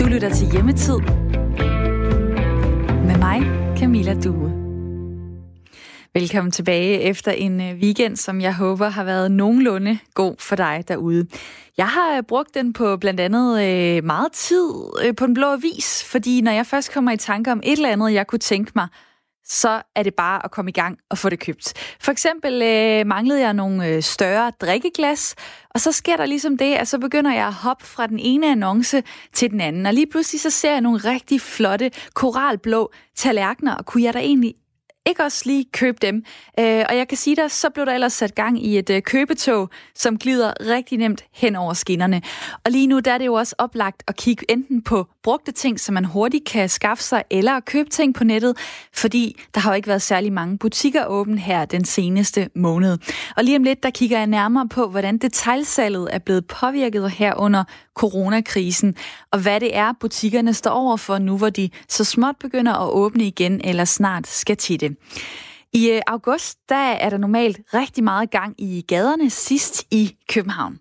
Du lytter til Hjemmetid med mig, Camilla Due. Velkommen tilbage efter en øh, weekend, som jeg håber har været nogenlunde god for dig derude. Jeg har øh, brugt den på blandt andet øh, meget tid på den blå avis, fordi når jeg først kommer i tanke om et eller andet, jeg kunne tænke mig, så er det bare at komme i gang og få det købt. For eksempel øh, manglede jeg nogle øh, større drikkeglas, og så sker der ligesom det, at så begynder jeg at hoppe fra den ene annonce til den anden, og lige pludselig så ser jeg nogle rigtig flotte koralblå tallerkener, og kunne jeg da egentlig ikke også lige købe dem. Øh, og jeg kan sige dig, så blev der ellers sat gang i et øh, købetog, som glider rigtig nemt hen over skinnerne. Og lige nu der er det jo også oplagt at kigge enten på brugte ting, som man hurtigt kan skaffe sig, eller købe ting på nettet, fordi der har jo ikke været særlig mange butikker åbne her den seneste måned. Og lige om lidt, der kigger jeg nærmere på, hvordan detaljsalget er blevet påvirket her under coronakrisen, og hvad det er, butikkerne står over for nu, hvor de så småt begynder at åbne igen, eller snart skal til det. I øh, august, der er der normalt rigtig meget gang i gaderne sidst i København.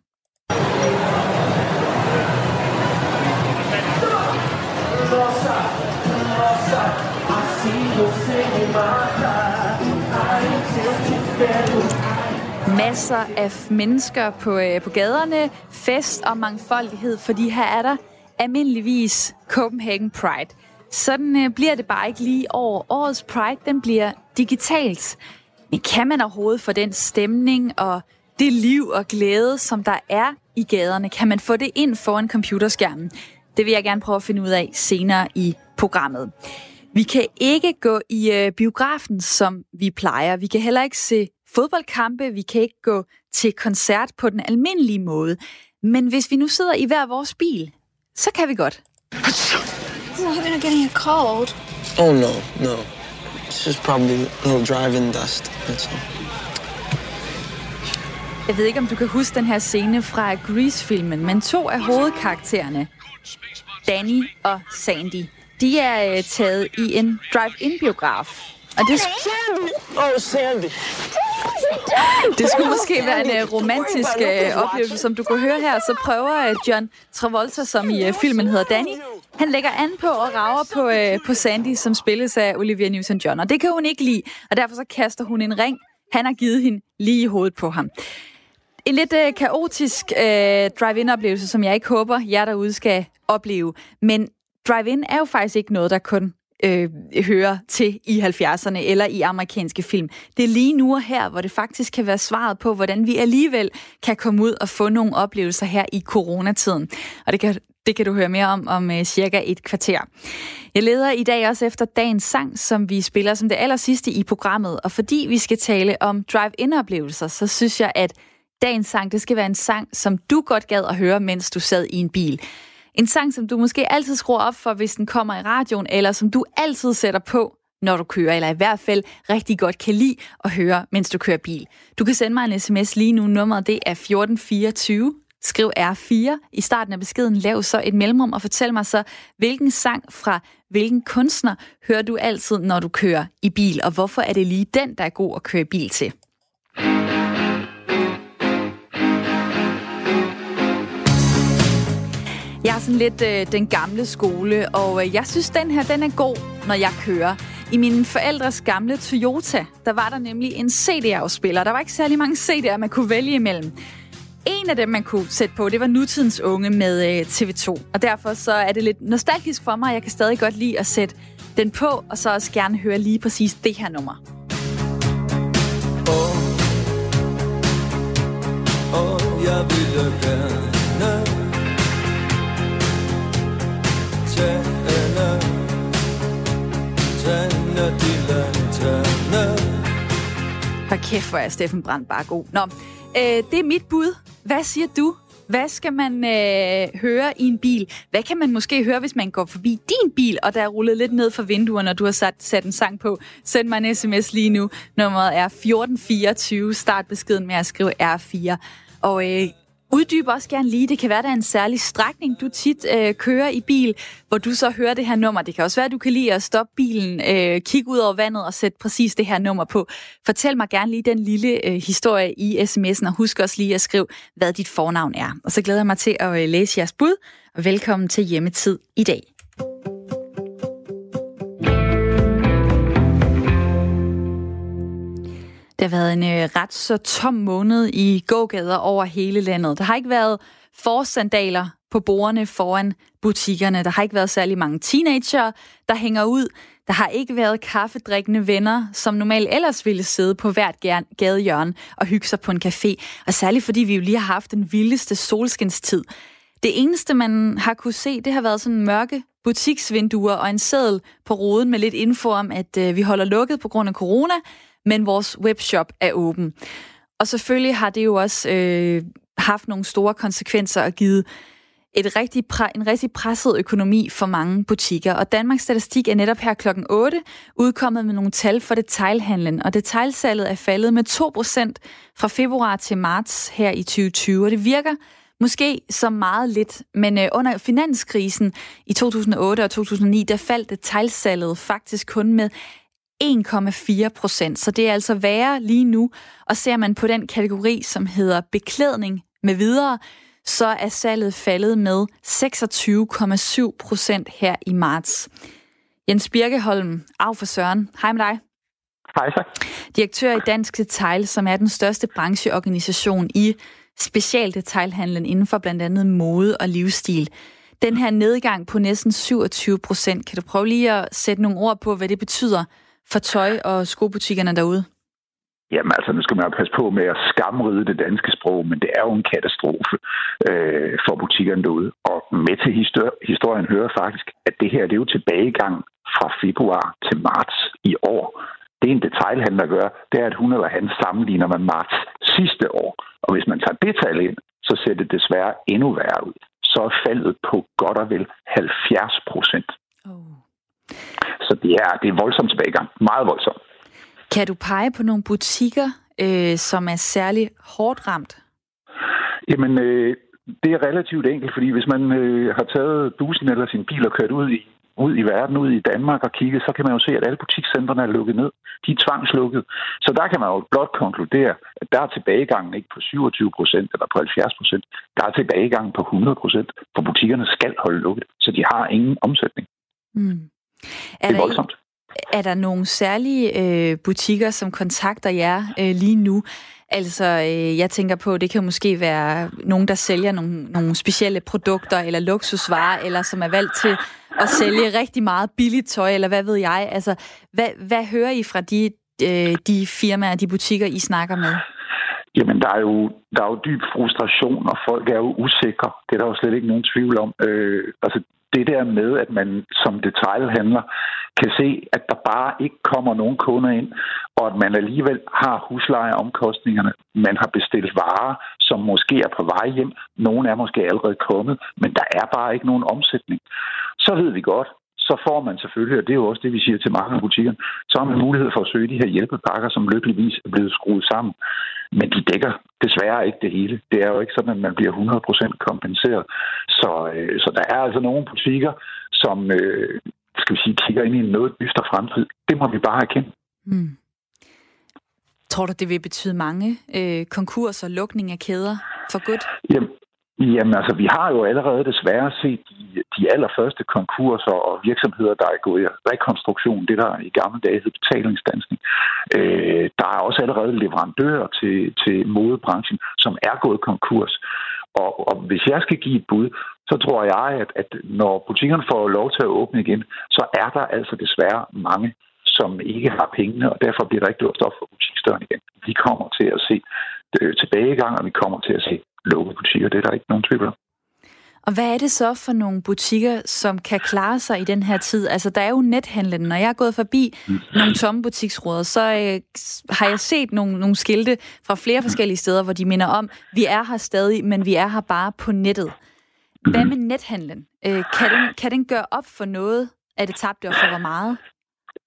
Masser af mennesker på, øh, på gaderne, fest og mangfoldighed, fordi her er der almindeligvis Copenhagen Pride. Sådan øh, bliver det bare ikke lige over. Årets Pride, den bliver digitalt. Men kan man overhovedet få den stemning og det liv og glæde, som der er i gaderne, kan man få det ind foran computerskærmen? Det vil jeg gerne prøve at finde ud af senere i programmet. Vi kan ikke gå i øh, biografen, som vi plejer. Vi kan heller ikke se fodboldkampe. Vi kan ikke gå til koncert på den almindelige måde. Men hvis vi nu sidder i hver vores bil, så kan vi godt. No, I mean, I'm getting a cold. Oh, no, no. It's just probably a little drive-in dust, that's all. Jeg ved ikke, om du kan huske den her scene fra Grease-filmen, men to af hovedkaraktererne, Danny og Sandy, de er øh, taget i en drive-in-biograf. Og det, Sandy! Oh, Sandy! det skulle måske være en uh, romantisk uh, oplevelse, som du kunne høre her. Så prøver uh, John Travolta, som i uh, filmen hedder Danny, han lægger an på og rager på, på Sandy, som spilles af Olivia Newton-John. Og det kan hun ikke lide, og derfor så kaster hun en ring. Han har givet hende lige i hovedet på ham. En lidt uh, kaotisk uh, drive-in-oplevelse, som jeg ikke håber, jer derude skal opleve. Men drive-in er jo faktisk ikke noget, der kun øh, hører til i 70'erne eller i amerikanske film. Det er lige nu og her, hvor det faktisk kan være svaret på, hvordan vi alligevel kan komme ud og få nogle oplevelser her i coronatiden. Og det kan, det kan du høre mere om om øh, cirka et kvarter. Jeg leder i dag også efter dagens sang, som vi spiller som det aller sidste i programmet. Og fordi vi skal tale om drive-in-oplevelser, så synes jeg, at dagens sang, det skal være en sang, som du godt gad at høre, mens du sad i en bil. En sang, som du måske altid skruer op for, hvis den kommer i radioen, eller som du altid sætter på, når du kører, eller i hvert fald rigtig godt kan lide at høre, mens du kører bil. Du kan sende mig en sms lige nu. Nummeret det er 1424. Skriv R4 i starten af beskeden. Lav så et mellemrum og fortæl mig så, hvilken sang fra hvilken kunstner hører du altid, når du kører i bil, og hvorfor er det lige den, der er god at køre bil til? Sådan lidt øh, den gamle skole, og øh, jeg synes, den her den er god, når jeg kører. I min forældres gamle Toyota, der var der nemlig en CD-afspiller. Der var ikke særlig mange CD'er, man kunne vælge imellem. En af dem, man kunne sætte på, det var Nutidens Unge med øh, TV2. Og derfor så er det lidt nostalgisk for mig. Jeg kan stadig godt lide at sætte den på, og så også gerne høre lige præcis det her nummer. Oh, oh, jeg vil gerne Tænde de lanterne Hvor kæft, hvor er Steffen Brandt bare god. Nå, øh, det er mit bud. Hvad siger du? Hvad skal man øh, høre i en bil? Hvad kan man måske høre, hvis man går forbi din bil, og der er rullet lidt ned for vinduerne, og du har sat, sat en sang på? Send mig en sms lige nu. Nummeret er 1424. Start beskeden med at skrive R4. Og øh, Uddyb også gerne lige, det kan være, der er en særlig strækning, du tit øh, kører i bil, hvor du så hører det her nummer. Det kan også være, at du kan lide at stoppe bilen, øh, kigge ud over vandet og sætte præcis det her nummer på. Fortæl mig gerne lige den lille øh, historie i sms'en, og husk også lige at skrive, hvad dit fornavn er. Og så glæder jeg mig til at øh, læse jeres bud, og velkommen til Hjemmetid i dag. Det har været en øh, ret så tom måned i gågader over hele landet. Der har ikke været forsandaler på bordene foran butikkerne. Der har ikke været særlig mange teenager, der hænger ud. Der har ikke været kaffedrikkende venner, som normalt ellers ville sidde på hvert gadehjørne og hygge sig på en café. Og særligt fordi vi jo lige har haft den vildeste solskinstid. Det eneste, man har kunne se, det har været sådan mørke butiksvinduer og en seddel på roden med lidt info om, at øh, vi holder lukket på grund af corona, men vores webshop er åben. Og selvfølgelig har det jo også øh, haft nogle store konsekvenser og givet et rigtig pre- en rigtig presset økonomi for mange butikker. Og Danmarks Statistik er netop her klokken 8 udkommet med nogle tal for detailhandlen. Og detailsalget er faldet med 2% fra februar til marts her i 2020. Og det virker måske som meget lidt, men øh, under finanskrisen i 2008 og 2009, der faldt detailsalget faktisk kun med 1,4 procent. Så det er altså værre lige nu. Og ser man på den kategori, som hedder beklædning med videre, så er salget faldet med 26,7 procent her i marts. Jens Birkeholm, af for Søren. Hej med dig. Hej så. Direktør i Dansk Detail, som er den største brancheorganisation i specialdetailhandlen inden for blandt andet mode og livsstil. Den her nedgang på næsten 27 procent, kan du prøve lige at sætte nogle ord på, hvad det betyder for tøj- og skobutikkerne derude? Jamen altså, nu skal man jo passe på med at skamride det danske sprog, men det er jo en katastrofe øh, for butikkerne derude. Og med til histor- historien hører faktisk, at det her det er jo tilbagegang fra februar til marts i år. Det en detailhandler gør, det er, at hun eller han sammenligner med marts sidste år. Og hvis man tager det tal ind, så ser det desværre endnu værre ud. Så er faldet på godt og vel 70 procent. Oh. Så det er, det er voldsomt tilbagegang. Meget voldsomt. Kan du pege på nogle butikker, øh, som er særlig hårdt ramt? Jamen, øh, det er relativt enkelt, fordi hvis man øh, har taget bussen eller sin bil og kørt ud i, ud i verden, ud i Danmark og kigget, så kan man jo se, at alle butikscentrene er lukket ned. De er tvangslukket. Så der kan man jo blot konkludere, at der er tilbagegangen ikke på 27 procent eller på 70 procent. Der er tilbagegangen på 100 procent, for butikkerne skal holde lukket, så de har ingen omsætning. Mm. Er det er voldsomt. Er der nogle særlige øh, butikker, som kontakter jer øh, lige nu? Altså, øh, jeg tænker på, det kan måske være nogen, der sælger nogle, nogle specielle produkter eller luksusvarer, eller som er valgt til at sælge rigtig meget billigt tøj, eller hvad ved jeg. Altså, hvad, hvad hører I fra de, øh, de firmaer, de butikker, I snakker med? Jamen, der er, jo, der er jo dyb frustration, og folk er jo usikre. Det er der jo slet ikke nogen tvivl om. Øh, altså, det der med, at man som detailhandler kan se, at der bare ikke kommer nogen kunder ind, og at man alligevel har huslejeomkostningerne. Man har bestilt varer, som måske er på vej hjem. Nogle er måske allerede kommet, men der er bare ikke nogen omsætning. Så ved vi godt, så får man selvfølgelig, og det er jo også det, vi siger til mange af butikkerne, så har man mulighed for at søge de her hjælpepakker, som lykkeligvis er blevet skruet sammen. Men de dækker desværre ikke det hele. Det er jo ikke sådan, at man bliver 100% kompenseret. Så, øh, så der er altså nogle butikker, som øh, skal vi sige, kigger ind i en noget dyster fremtid. Det må vi bare erkende. Mm. Tror du, det vil betyde mange øh, konkurser og lukning af kæder for godt? Jamen, Jamen altså, vi har jo allerede desværre set de, de allerførste konkurser og virksomheder, der er gået i rekonstruktion, det der i gamle dage hed betalingsdansning. Øh, der er også allerede leverandører til, til modebranchen, som er gået konkurs. Og, og hvis jeg skal give et bud, så tror jeg, at, at når butikkerne får lov til at åbne igen, så er der altså desværre mange, som ikke har pengene, og derfor bliver der ikke lukket op for butiksdøren igen. Vi kommer til at se øh, tilbagegang, og vi kommer til at se lukkede butikker. Det er der ikke nogen tvivl om. Og hvad er det så for nogle butikker, som kan klare sig i den her tid? Altså, der er jo nethandlen. Når jeg er gået forbi mm. nogle tomme butiksråder, så øh, har jeg set nogle, nogle skilte fra flere mm. forskellige steder, hvor de minder om, vi er her stadig, men vi er her bare på nettet. Hvad mm. med nethandlen? Øh, kan, den, kan den gøre op for noget af det tabte, og for hvor meget?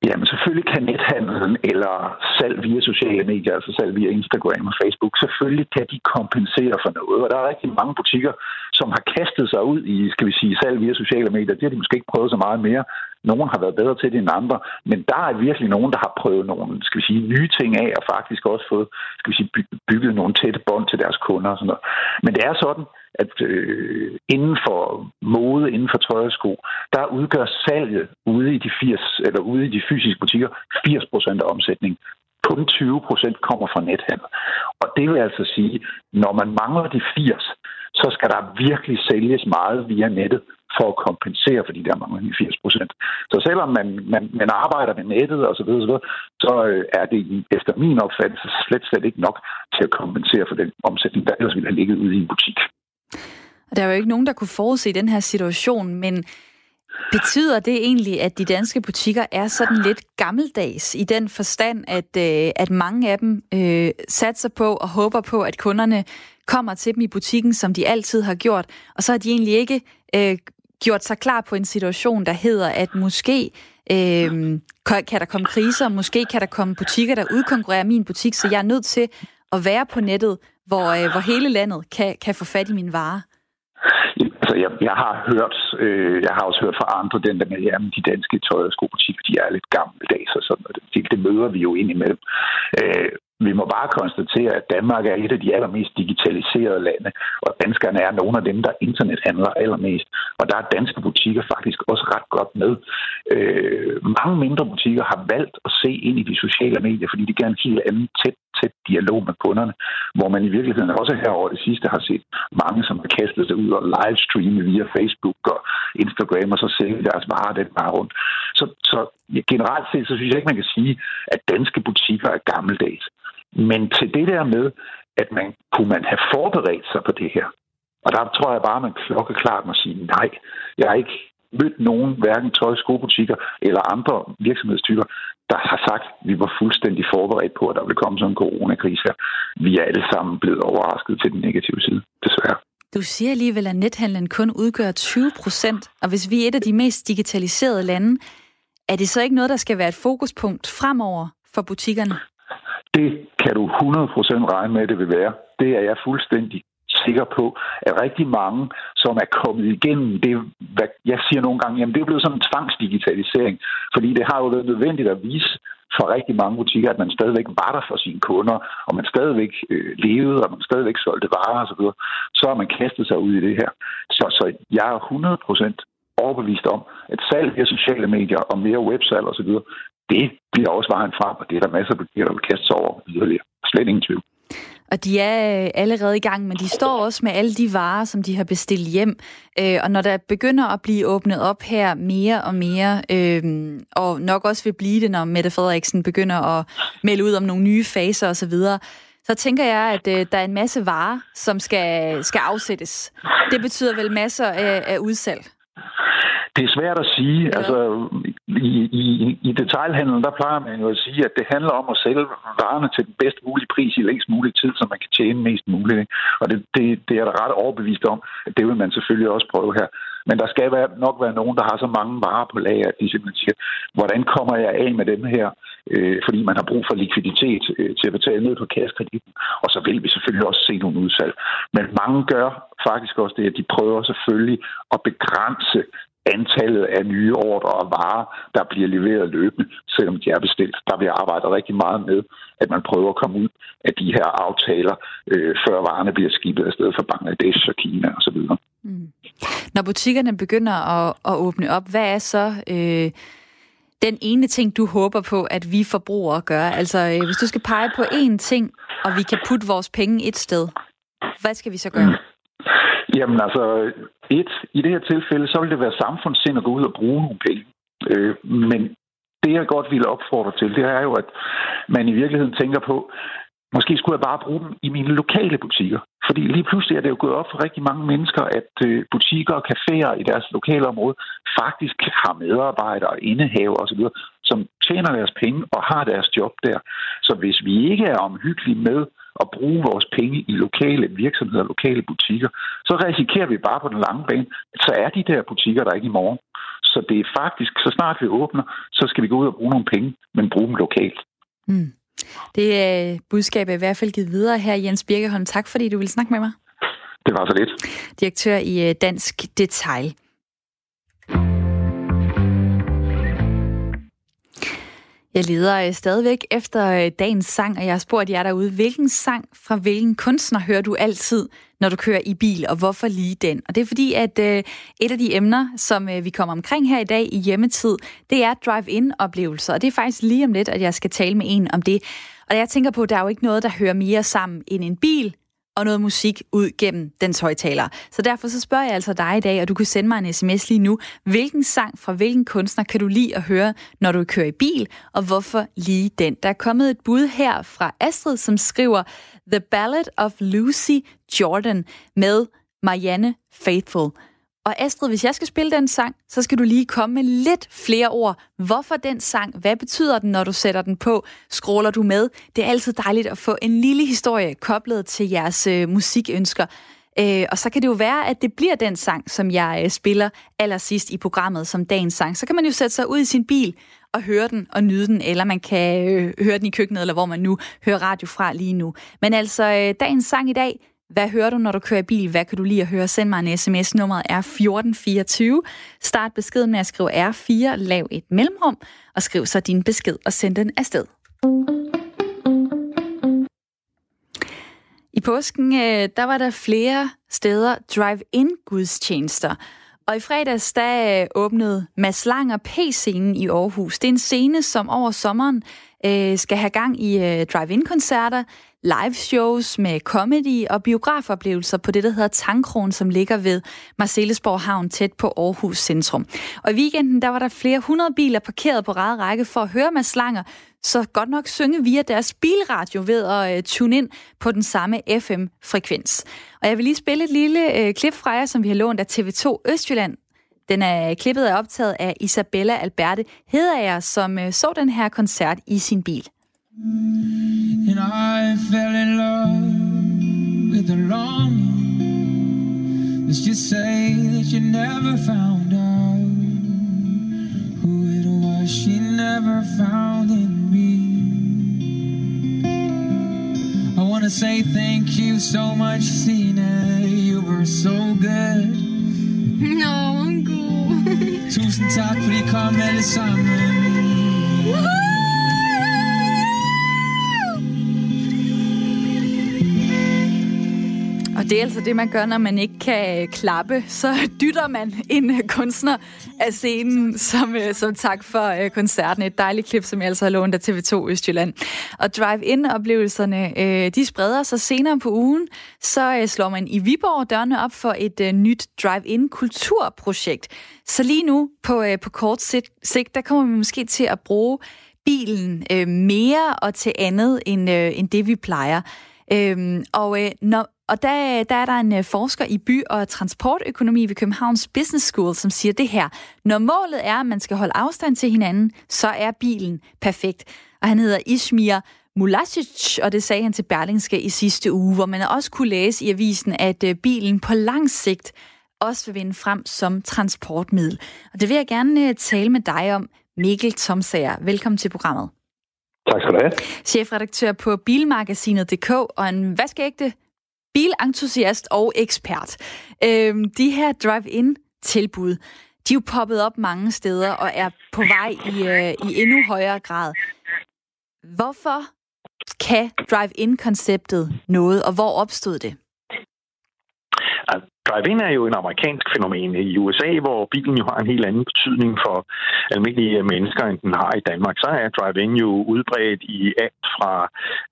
Jamen selvfølgelig kan nethandlen eller salg via sociale medier, altså salg via Instagram og Facebook, selvfølgelig kan de kompensere for noget. Og der er rigtig mange butikker, som har kastet sig ud i, skal vi sige, salg via sociale medier. Det har de måske ikke prøvet så meget mere. Nogle har været bedre til det end andre, men der er virkelig nogen, der har prøvet nogle, skal vi sige, nye ting af, og faktisk også fået, skal vi sige, bygget nogle tætte bånd til deres kunder og sådan noget. Men det er sådan, at øh, inden for mode, inden for tøjsko, der udgør salget ude i de 80 eller ude i de fysiske butikker 80 procent af omsætningen. Kun 20 procent kommer fra nethandel. Og det vil altså sige, når man mangler de 80, så skal der virkelig sælges meget via nettet for at kompensere for de der mange 80 procent. Så selvom man, man, man arbejder med nettet og så videre, så, videre, så øh, er det efter min opfattelse slet, slet ikke nok til at kompensere for den omsætning, der ellers ville have ligget ude i en butik. Og der er jo ikke nogen, der kunne forudse den her situation, men Betyder det egentlig, at de danske butikker er sådan lidt gammeldags i den forstand, at, øh, at mange af dem øh, satser på og håber på, at kunderne kommer til dem i butikken, som de altid har gjort, og så har de egentlig ikke øh, gjort sig klar på en situation, der hedder, at måske øh, kan der komme kriser, måske kan der komme butikker, der udkonkurrerer min butik, så jeg er nødt til at være på nettet, hvor, øh, hvor hele landet kan, kan få fat i mine varer. Altså, jeg, jeg har hørt, øh, jeg har også hørt fra andre, den der med, at de danske tøj- og skobutikker, de er lidt gammeldags og sådan noget. Det, det møder vi jo ind imellem. Øh, vi må bare konstatere, at Danmark er et af de allermest digitaliserede lande, og danskerne er nogle af dem, der internethandler allermest. Og der er danske butikker faktisk også ret godt med. Øh, mange mindre butikker har valgt at se ind i de sociale medier, fordi de gerne en helt anden tæt, tæt dialog med kunderne, hvor man i virkeligheden også her over det sidste har set mange, som har kastet sig ud og livestreame via Facebook og Instagram, og så sælge deres varer den bare rundt. Så, så generelt set, så synes jeg ikke, man kan sige, at danske butikker er gammeldags. Men til det der med, at man kunne man have forberedt sig på det her. Og der tror jeg bare, at man klokkeklart må sige nej. Jeg har ikke mødt nogen, hverken tøj- skobutikker eller andre virksomhedstyper, der har sagt, at vi var fuldstændig forberedt på, at der ville komme sådan en coronakrise her. Vi er alle sammen blevet overrasket til den negative side, desværre. Du siger alligevel, at nethandlen kun udgør 20 procent, og hvis vi er et af de mest digitaliserede lande, er det så ikke noget, der skal være et fokuspunkt fremover for butikkerne? Det kan du 100% regne med, at det vil være. Det er jeg fuldstændig sikker på, at rigtig mange, som er kommet igennem det, hvad jeg siger nogle gange, jamen det er blevet sådan en tvangsdigitalisering, fordi det har jo været nødvendigt at vise for rigtig mange butikker, at man stadigvæk var der for sine kunder, og man stadigvæk øh, levede, og man stadigvæk solgte varer osv., så, så har man kastet sig ud i det her. Så, så jeg er 100% overbevist om, at salg via sociale medier og mere websalg osv., det bliver også vejen frem, og det er der masser af partier, der vil kaste sig over yderligere. Slet ingen tvivl. Og de er øh, allerede i gang, men de står også med alle de varer, som de har bestilt hjem. Øh, og når der begynder at blive åbnet op her mere og mere, øh, og nok også vil blive det, når Mette Frederiksen begynder at melde ud om nogle nye faser osv., så tænker jeg, at øh, der er en masse varer, som skal, skal afsættes. Det betyder vel masser af, af udsalg? Det er svært at sige. Ja. Altså, i, i, I detailhandlen, der plejer man jo at sige, at det handler om at sælge varerne til den bedst mulige pris i længst mulig tid, så man kan tjene mest muligt. Ikke? Og det, det, det er der ret overbevist om, at det vil man selvfølgelig også prøve her. Men der skal være, nok være nogen, der har så mange varer på lager, at de simpelthen siger, hvordan kommer jeg af med dem her? Øh, fordi man har brug for likviditet øh, til at betale ned på kassekreditten. Og så vil vi selvfølgelig også se nogle udsalg. Men mange gør faktisk også det, at de prøver selvfølgelig at begrænse antallet af nye ordre og varer, der bliver leveret løbende, selvom de er bestilt. Der vil arbejde rigtig meget med, at man prøver at komme ud af de her aftaler, øh, før varerne bliver skibet afsted fra Bangladesh og Kina osv. Mm. Når butikkerne begynder at, at åbne op, hvad er så øh, den ene ting, du håber på, at vi forbrugere gør? Altså, øh, hvis du skal pege på én ting, og vi kan putte vores penge et sted, hvad skal vi så gøre? Jamen altså, et, i det her tilfælde, så vil det være samfundssind at gå ud og bruge nogle penge. Øh, men det, jeg godt ville opfordre til, det er jo, at man i virkeligheden tænker på, måske skulle jeg bare bruge dem i mine lokale butikker. Fordi lige pludselig er det jo gået op for rigtig mange mennesker, at øh, butikker og caféer i deres lokale område faktisk har medarbejdere, indehaver osv., som tjener deres penge og har deres job der. Så hvis vi ikke er omhyggelige med at bruge vores penge i lokale virksomheder, lokale butikker, så risikerer vi bare på den lange bane, at så er de der butikker der ikke i morgen. Så det er faktisk, så snart vi åbner, så skal vi gå ud og bruge nogle penge, men bruge dem lokalt. Mm. Det er budskabet i hvert fald givet videre her, Jens Birkeholm. Tak fordi du vil snakke med mig. Det var så lidt. Direktør i øh, Dansk Detail. Jeg leder øh, stadigvæk efter øh, dagens sang, og jeg har spurgt jer derude, hvilken sang fra hvilken kunstner hører du altid, når du kører i bil, og hvorfor lige den? Og det er fordi, at øh, et af de emner, som øh, vi kommer omkring her i dag i hjemmetid, det er drive-in-oplevelser, og det er faktisk lige om lidt, at jeg skal tale med en om det. Og jeg tænker på, at der er jo ikke noget, der hører mere sammen end en bil, og noget musik ud gennem dens højtaler. Så derfor så spørger jeg altså dig i dag, og du kan sende mig en sms lige nu. Hvilken sang fra hvilken kunstner kan du lide at høre, når du kører i bil, og hvorfor lige den? Der er kommet et bud her fra Astrid, som skriver The Ballad of Lucy Jordan med Marianne Faithful. Og Astrid, hvis jeg skal spille den sang, så skal du lige komme med lidt flere ord. Hvorfor den sang? Hvad betyder den, når du sætter den på? Scroller du med? Det er altid dejligt at få en lille historie koblet til jeres øh, musikønsker. Øh, og så kan det jo være, at det bliver den sang, som jeg øh, spiller allersidst i programmet som dagens sang. Så kan man jo sætte sig ud i sin bil og høre den og nyde den, eller man kan øh, høre den i køkkenet, eller hvor man nu hører radio fra lige nu. Men altså, øh, dagens sang i dag, hvad hører du, når du kører i bil? Hvad kan du lide at høre? Send mig en sms. Nummeret er 1424. Start beskeden med at skrive R4, lav et mellemrum, og skriv så din besked og send den afsted. I påsken, øh, der var der flere steder drive-in gudstjenester. Og i fredags, der øh, åbnede Mads Langer P-scenen i Aarhus. Det er en scene, som over sommeren øh, skal have gang i øh, drive-in-koncerter, live shows med comedy og biografoplevelser på det, der hedder Tankron, som ligger ved Marcellesborg Havn tæt på Aarhus Centrum. Og i weekenden, der var der flere hundrede biler parkeret på rad række for at høre Mads Langer, så godt nok synge via deres bilradio ved at øh, tune ind på den samme FM-frekvens. Og jeg vil lige spille et lille øh, klip fra jer, som vi har lånt af TV2 Østjylland. Den er øh, klippet og optaget af Isabella Alberte Hedager, som øh, så den her koncert i sin bil. And I fell in love with a longing. Let's just say that you never found out who it was she never found in me. I wanna say thank you so much, Cena. You were so good. No, I'm cool. Tusind tak, fordi I kom alle sammen. Det er altså det, man gør, når man ikke kan øh, klappe. Så dytter man en øh, kunstner af scenen som, øh, som tak for koncerten. Et dejligt klip, som jeg altså har lånt af TV2 Østjylland. Og drive-in-oplevelserne, de spreder sig senere på ugen. Så slår man i Viborg dørene op for et nyt drive-in-kulturprojekt. Så lige nu, på, på kort sigt, der kommer vi måske til at bruge bilen mere og til andet, end, end det vi plejer. Øhm, og øh, når, og der, der er der en øh, forsker i by- og transportøkonomi ved Københavns Business School, som siger det her. Når målet er, at man skal holde afstand til hinanden, så er bilen perfekt. Og han hedder Ishmir Mulasic, og det sagde han til Berlingske i sidste uge, hvor man også kunne læse i avisen, at øh, bilen på lang sigt også vil vinde frem som transportmiddel. Og det vil jeg gerne øh, tale med dig om, Mikkel Tomsager. Velkommen til programmet. Tak skal du have. Chefredaktør på Bilmagasinet.dk og en vaskeægte bilentusiast og ekspert. Øhm, de her drive-in-tilbud, de er jo poppet op mange steder og er på vej i, øh, i endnu højere grad. Hvorfor kan drive-in-konceptet noget, og hvor opstod det? Drive-in er jo en amerikansk fænomen i USA, hvor bilen jo har en helt anden betydning for almindelige mennesker, end den har i Danmark. Så er drive-in jo udbredt i alt fra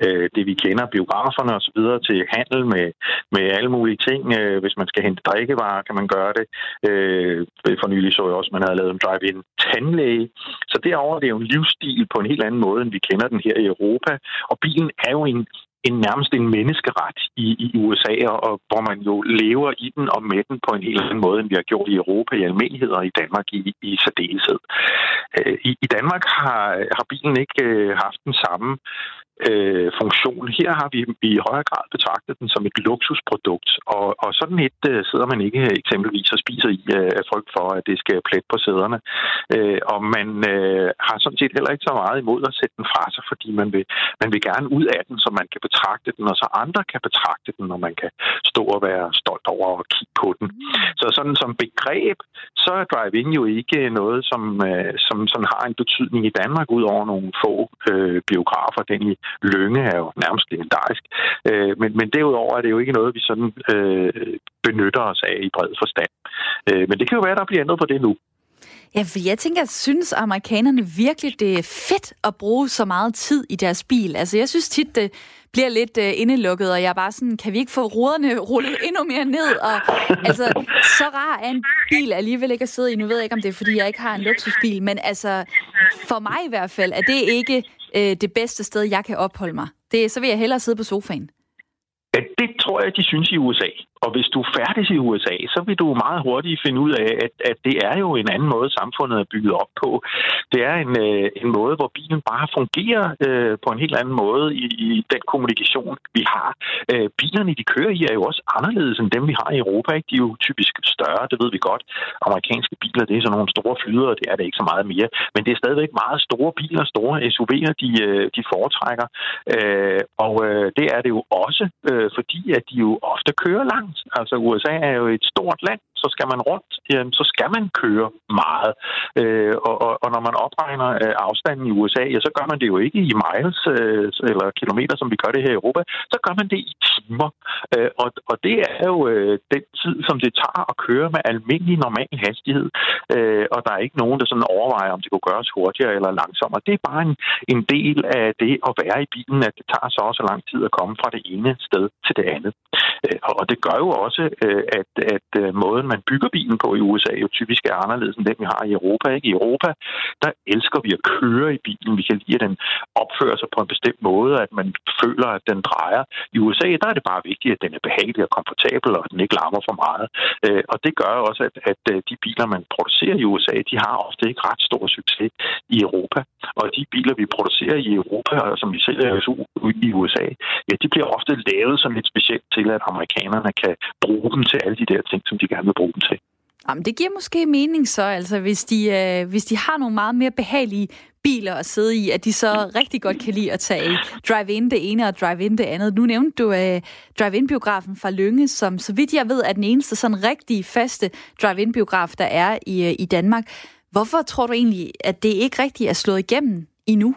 øh, det, vi kender, biograferne osv., til handel med, med alle mulige ting. Øh, hvis man skal hente drikkevarer, kan man gøre det. Øh, for nylig så jeg også, at man havde lavet en drive-in tandlæge. Så derover det er jo en livsstil på en helt anden måde, end vi kender den her i Europa. Og bilen er jo en en nærmest en menneskeret i, i USA, og hvor man jo lever i den og med den på en helt anden måde, end vi har gjort i Europa i almindelighed og i Danmark i, i særdeleshed. Øh, I, I Danmark har, har bilen ikke øh, haft den samme øh, funktion. Her har vi i højere grad betragtet den som et luksusprodukt, og, og sådan et øh, sidder man ikke eksempelvis og spiser i øh, af frygt for, at det skal plet på sæderne. Øh, og man øh, har sådan set heller ikke så meget imod at sætte den fra sig, fordi man vil, man vil gerne ud af den, så man kan betragte den, og så andre kan betragte den, og man kan stå og være stolt over at kigge på den. Så sådan som begreb, så er drive-in jo ikke noget, som, øh, som sådan har en betydning i Danmark, ud over nogle få øh, biografer. Den i Lønge er jo nærmest legendarisk. Øh, men, men derudover er det jo ikke noget, vi sådan øh, benytter os af i bred forstand. Øh, men det kan jo være, der bliver ændret på det nu. Ja, for jeg tænker, synes amerikanerne virkelig, det er fedt at bruge så meget tid i deres bil? Altså, jeg synes tit, det bliver lidt øh, indelukket, og jeg er bare sådan, kan vi ikke få ruderne rullet endnu mere ned? Og altså, så rar er en bil alligevel ikke at sidde i. Nu ved jeg ikke, om det er, fordi jeg ikke har en luksusbil, men altså, for mig i hvert fald, er det ikke øh, det bedste sted, jeg kan opholde mig. Det, så vil jeg hellere sidde på sofaen. Ja, det tror jeg, de synes i USA. Og hvis du er færdig i USA, så vil du meget hurtigt finde ud af, at, at det er jo en anden måde, samfundet er bygget op på. Det er en, øh, en måde, hvor bilen bare fungerer øh, på en helt anden måde i, i den kommunikation, vi har. Øh, bilerne, de kører i, er jo også anderledes end dem, vi har i Europa. Ikke? De er jo typisk større, det ved vi godt. Amerikanske biler, det er sådan nogle store flydere, det er det ikke så meget mere. Men det er stadigvæk meget store biler, store SUV'er, de, øh, de foretrækker. Øh, og øh, det er det jo også, øh, fordi at de jo ofte kører langt. Altså USA er jo et stort land, så skal man rundt, jamen, så skal man køre meget. Øh, og, og, og når man opregner øh, afstanden i USA, ja, så gør man det jo ikke i miles øh, eller kilometer, som vi gør det her i Europa. Så gør man det i timer. Øh, og, og det er jo øh, den tid, som det tager at køre med almindelig normal hastighed. Øh, og der er ikke nogen, der sådan overvejer, om det kunne gøres hurtigere eller langsommere. Det er bare en, en del af det at være i bilen, at det tager så også lang tid at komme fra det ene sted til det andet. Øh, og det gør jo også, øh, at, at øh, måden, man bygger bilen på i USA, jo typisk er anderledes end den, vi har i Europa. Ikke? I Europa, der elsker vi at køre i bilen. Vi kan lide, at den opfører sig på en bestemt måde, at man føler, at den drejer. I USA, der er det bare vigtigt, at den er behagelig og komfortabel, og at den ikke larmer for meget. Øh, og det gør også, at, at øh, de biler, man producerer i USA, de har ofte ikke ret stor succes i Europa. Og de biler, vi producerer i Europa, og som vi sælger i USA, ja, de bliver ofte lavet som lidt specielt til, at amerikanerne kan bruge dem til alle de der ting, som de gerne vil bruge dem til. Jamen, det giver måske mening så, altså hvis de, øh, hvis de har nogle meget mere behagelige biler at sidde i, at de så rigtig godt kan lide at tage drive-in det ene og drive-in det andet. Nu nævnte du øh, drive-in-biografen fra Lønge, som så vidt jeg ved er den eneste sådan rigtig faste drive-in-biograf, der er i, øh, i Danmark. Hvorfor tror du egentlig, at det ikke rigtig er slået igennem endnu?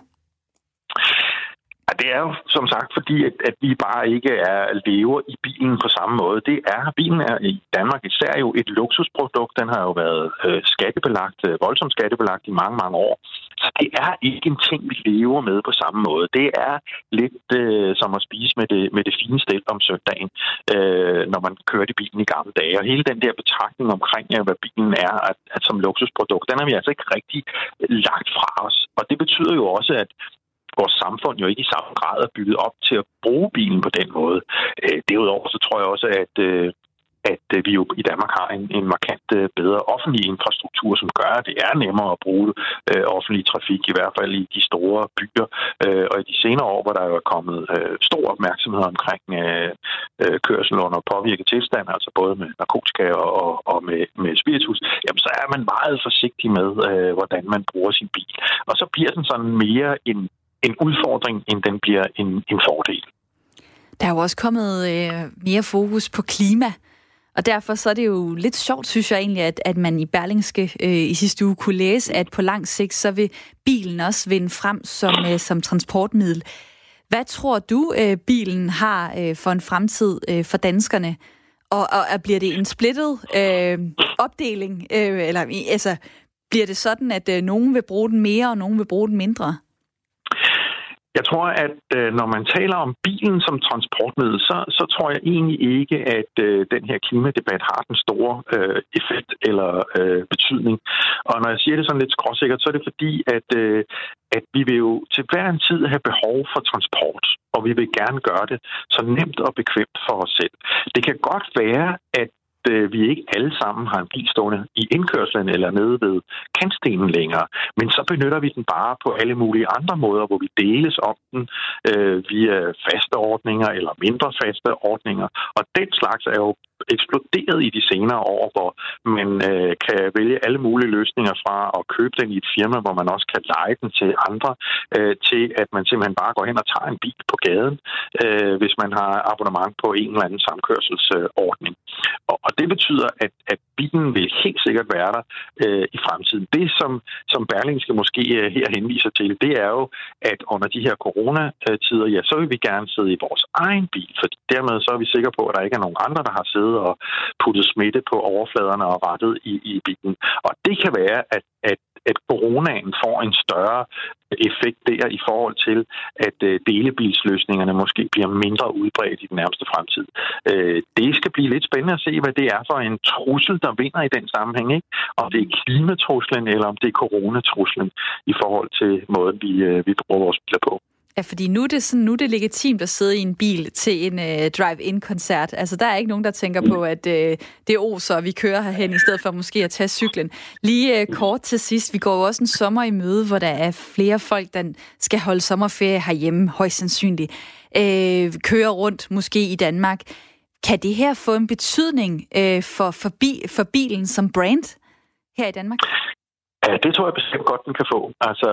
Ja, det er jo som sagt fordi, at, at vi bare ikke er lever i bilen på samme måde. Det er, bilen er i Danmark især jo et luksusprodukt. Den har jo været øh, skattebelagt, øh, voldsomt skattebelagt i mange, mange år. Så det er ikke en ting, vi lever med på samme måde. Det er lidt øh, som at spise med det, med det fine stel om søndagen, øh, når man kørte i bilen i gamle dage. Og hele den der betragtning omkring, øh, hvad bilen er at, at som luksusprodukt, den har vi altså ikke rigtig øh, lagt fra os. Og det betyder jo også, at vores samfund jo ikke i samme grad er bygget op til at bruge bilen på den måde. Øh, derudover så tror jeg også, at øh, at øh, vi jo i Danmark har en, en markant øh, bedre offentlig infrastruktur, som gør, at det er nemmere at bruge øh, offentlig trafik, i hvert fald i de store byer. Øh, og i de senere år, hvor der er kommet øh, stor opmærksomhed omkring øh, øh, kørsel under påvirket tilstand, altså både med narkotika og, og med, med spiritus, jamen så er man meget forsigtig med, øh, hvordan man bruger sin bil. Og så bliver den sådan mere en en udfordring, end den bliver en, en fordel. Der er jo også kommet øh, mere fokus på klima, og derfor så er det jo lidt sjovt, synes jeg egentlig, at, at man i Berlingske øh, i sidste uge kunne læse, at på lang sigt, så vil bilen også vinde frem som, øh, som transportmiddel. Hvad tror du, øh, bilen har øh, for en fremtid øh, for danskerne? Og, og, og bliver det en splittet øh, opdeling? Øh, eller altså, bliver det sådan, at øh, nogen vil bruge den mere, og nogen vil bruge den mindre? Jeg tror, at øh, når man taler om bilen som transportmiddel, så, så tror jeg egentlig ikke, at øh, den her klimadebat har den store øh, effekt eller øh, betydning. Og når jeg siger det sådan lidt skråsikkert, så er det fordi, at, øh, at vi vil jo til hver en tid have behov for transport, og vi vil gerne gøre det så nemt og bekvemt for os selv. Det kan godt være, at øh, vi ikke alle sammen har en bil stående i indkørslen eller nede ved kantstenen længere. Men så benytter vi den bare på alle mulige andre måder, hvor vi deles om den øh, via faste ordninger eller mindre faste ordninger. Og den slags er jo eksploderet i de senere år, hvor man øh, kan vælge alle mulige løsninger fra at købe den i et firma, hvor man også kan lege den til andre, øh, til at man simpelthen bare går hen og tager en bil på gaden, øh, hvis man har abonnement på en eller anden samkørselsordning. Og, og det betyder, at, at bilen vil helt sikkert være der øh, i fremtiden. Det, som, som Berlingske måske øh, her henviser til, det er jo, at under de her coronatider, ja, så vil vi gerne sidde i vores egen bil, for dermed så er vi sikre på, at der ikke er nogen andre, der har siddet og puttet smitte på overfladerne og rettet i, i bilen. Og det kan være, at, at at coronaen får en større effekt der i forhold til, at øh, delebilsløsningerne måske bliver mindre udbredt i den nærmeste fremtid. Øh, det skal blive lidt spændende at se, hvad det er for en trussel, der vinder i den sammenhæng. Ikke? Om det er klimatruslen, eller om det er coronatruslen i forhold til måden, vi, øh, vi bruger vores biler på. Ja, fordi nu er det, sådan, nu er det legitimt at sidde i en bil til en øh, drive-in-koncert. Altså, der er ikke nogen, der tænker på, at øh, det er oser, og vi kører herhen, i stedet for måske at tage cyklen. Lige øh, kort til sidst, vi går jo også en sommer i møde, hvor der er flere folk, der skal holde sommerferie herhjemme, højst sandsynligt. Øh, kører rundt, måske i Danmark. Kan det her få en betydning øh, for, for, bi, for bilen som brand her i Danmark? Ja, det tror jeg bestemt godt, den kan få. Altså,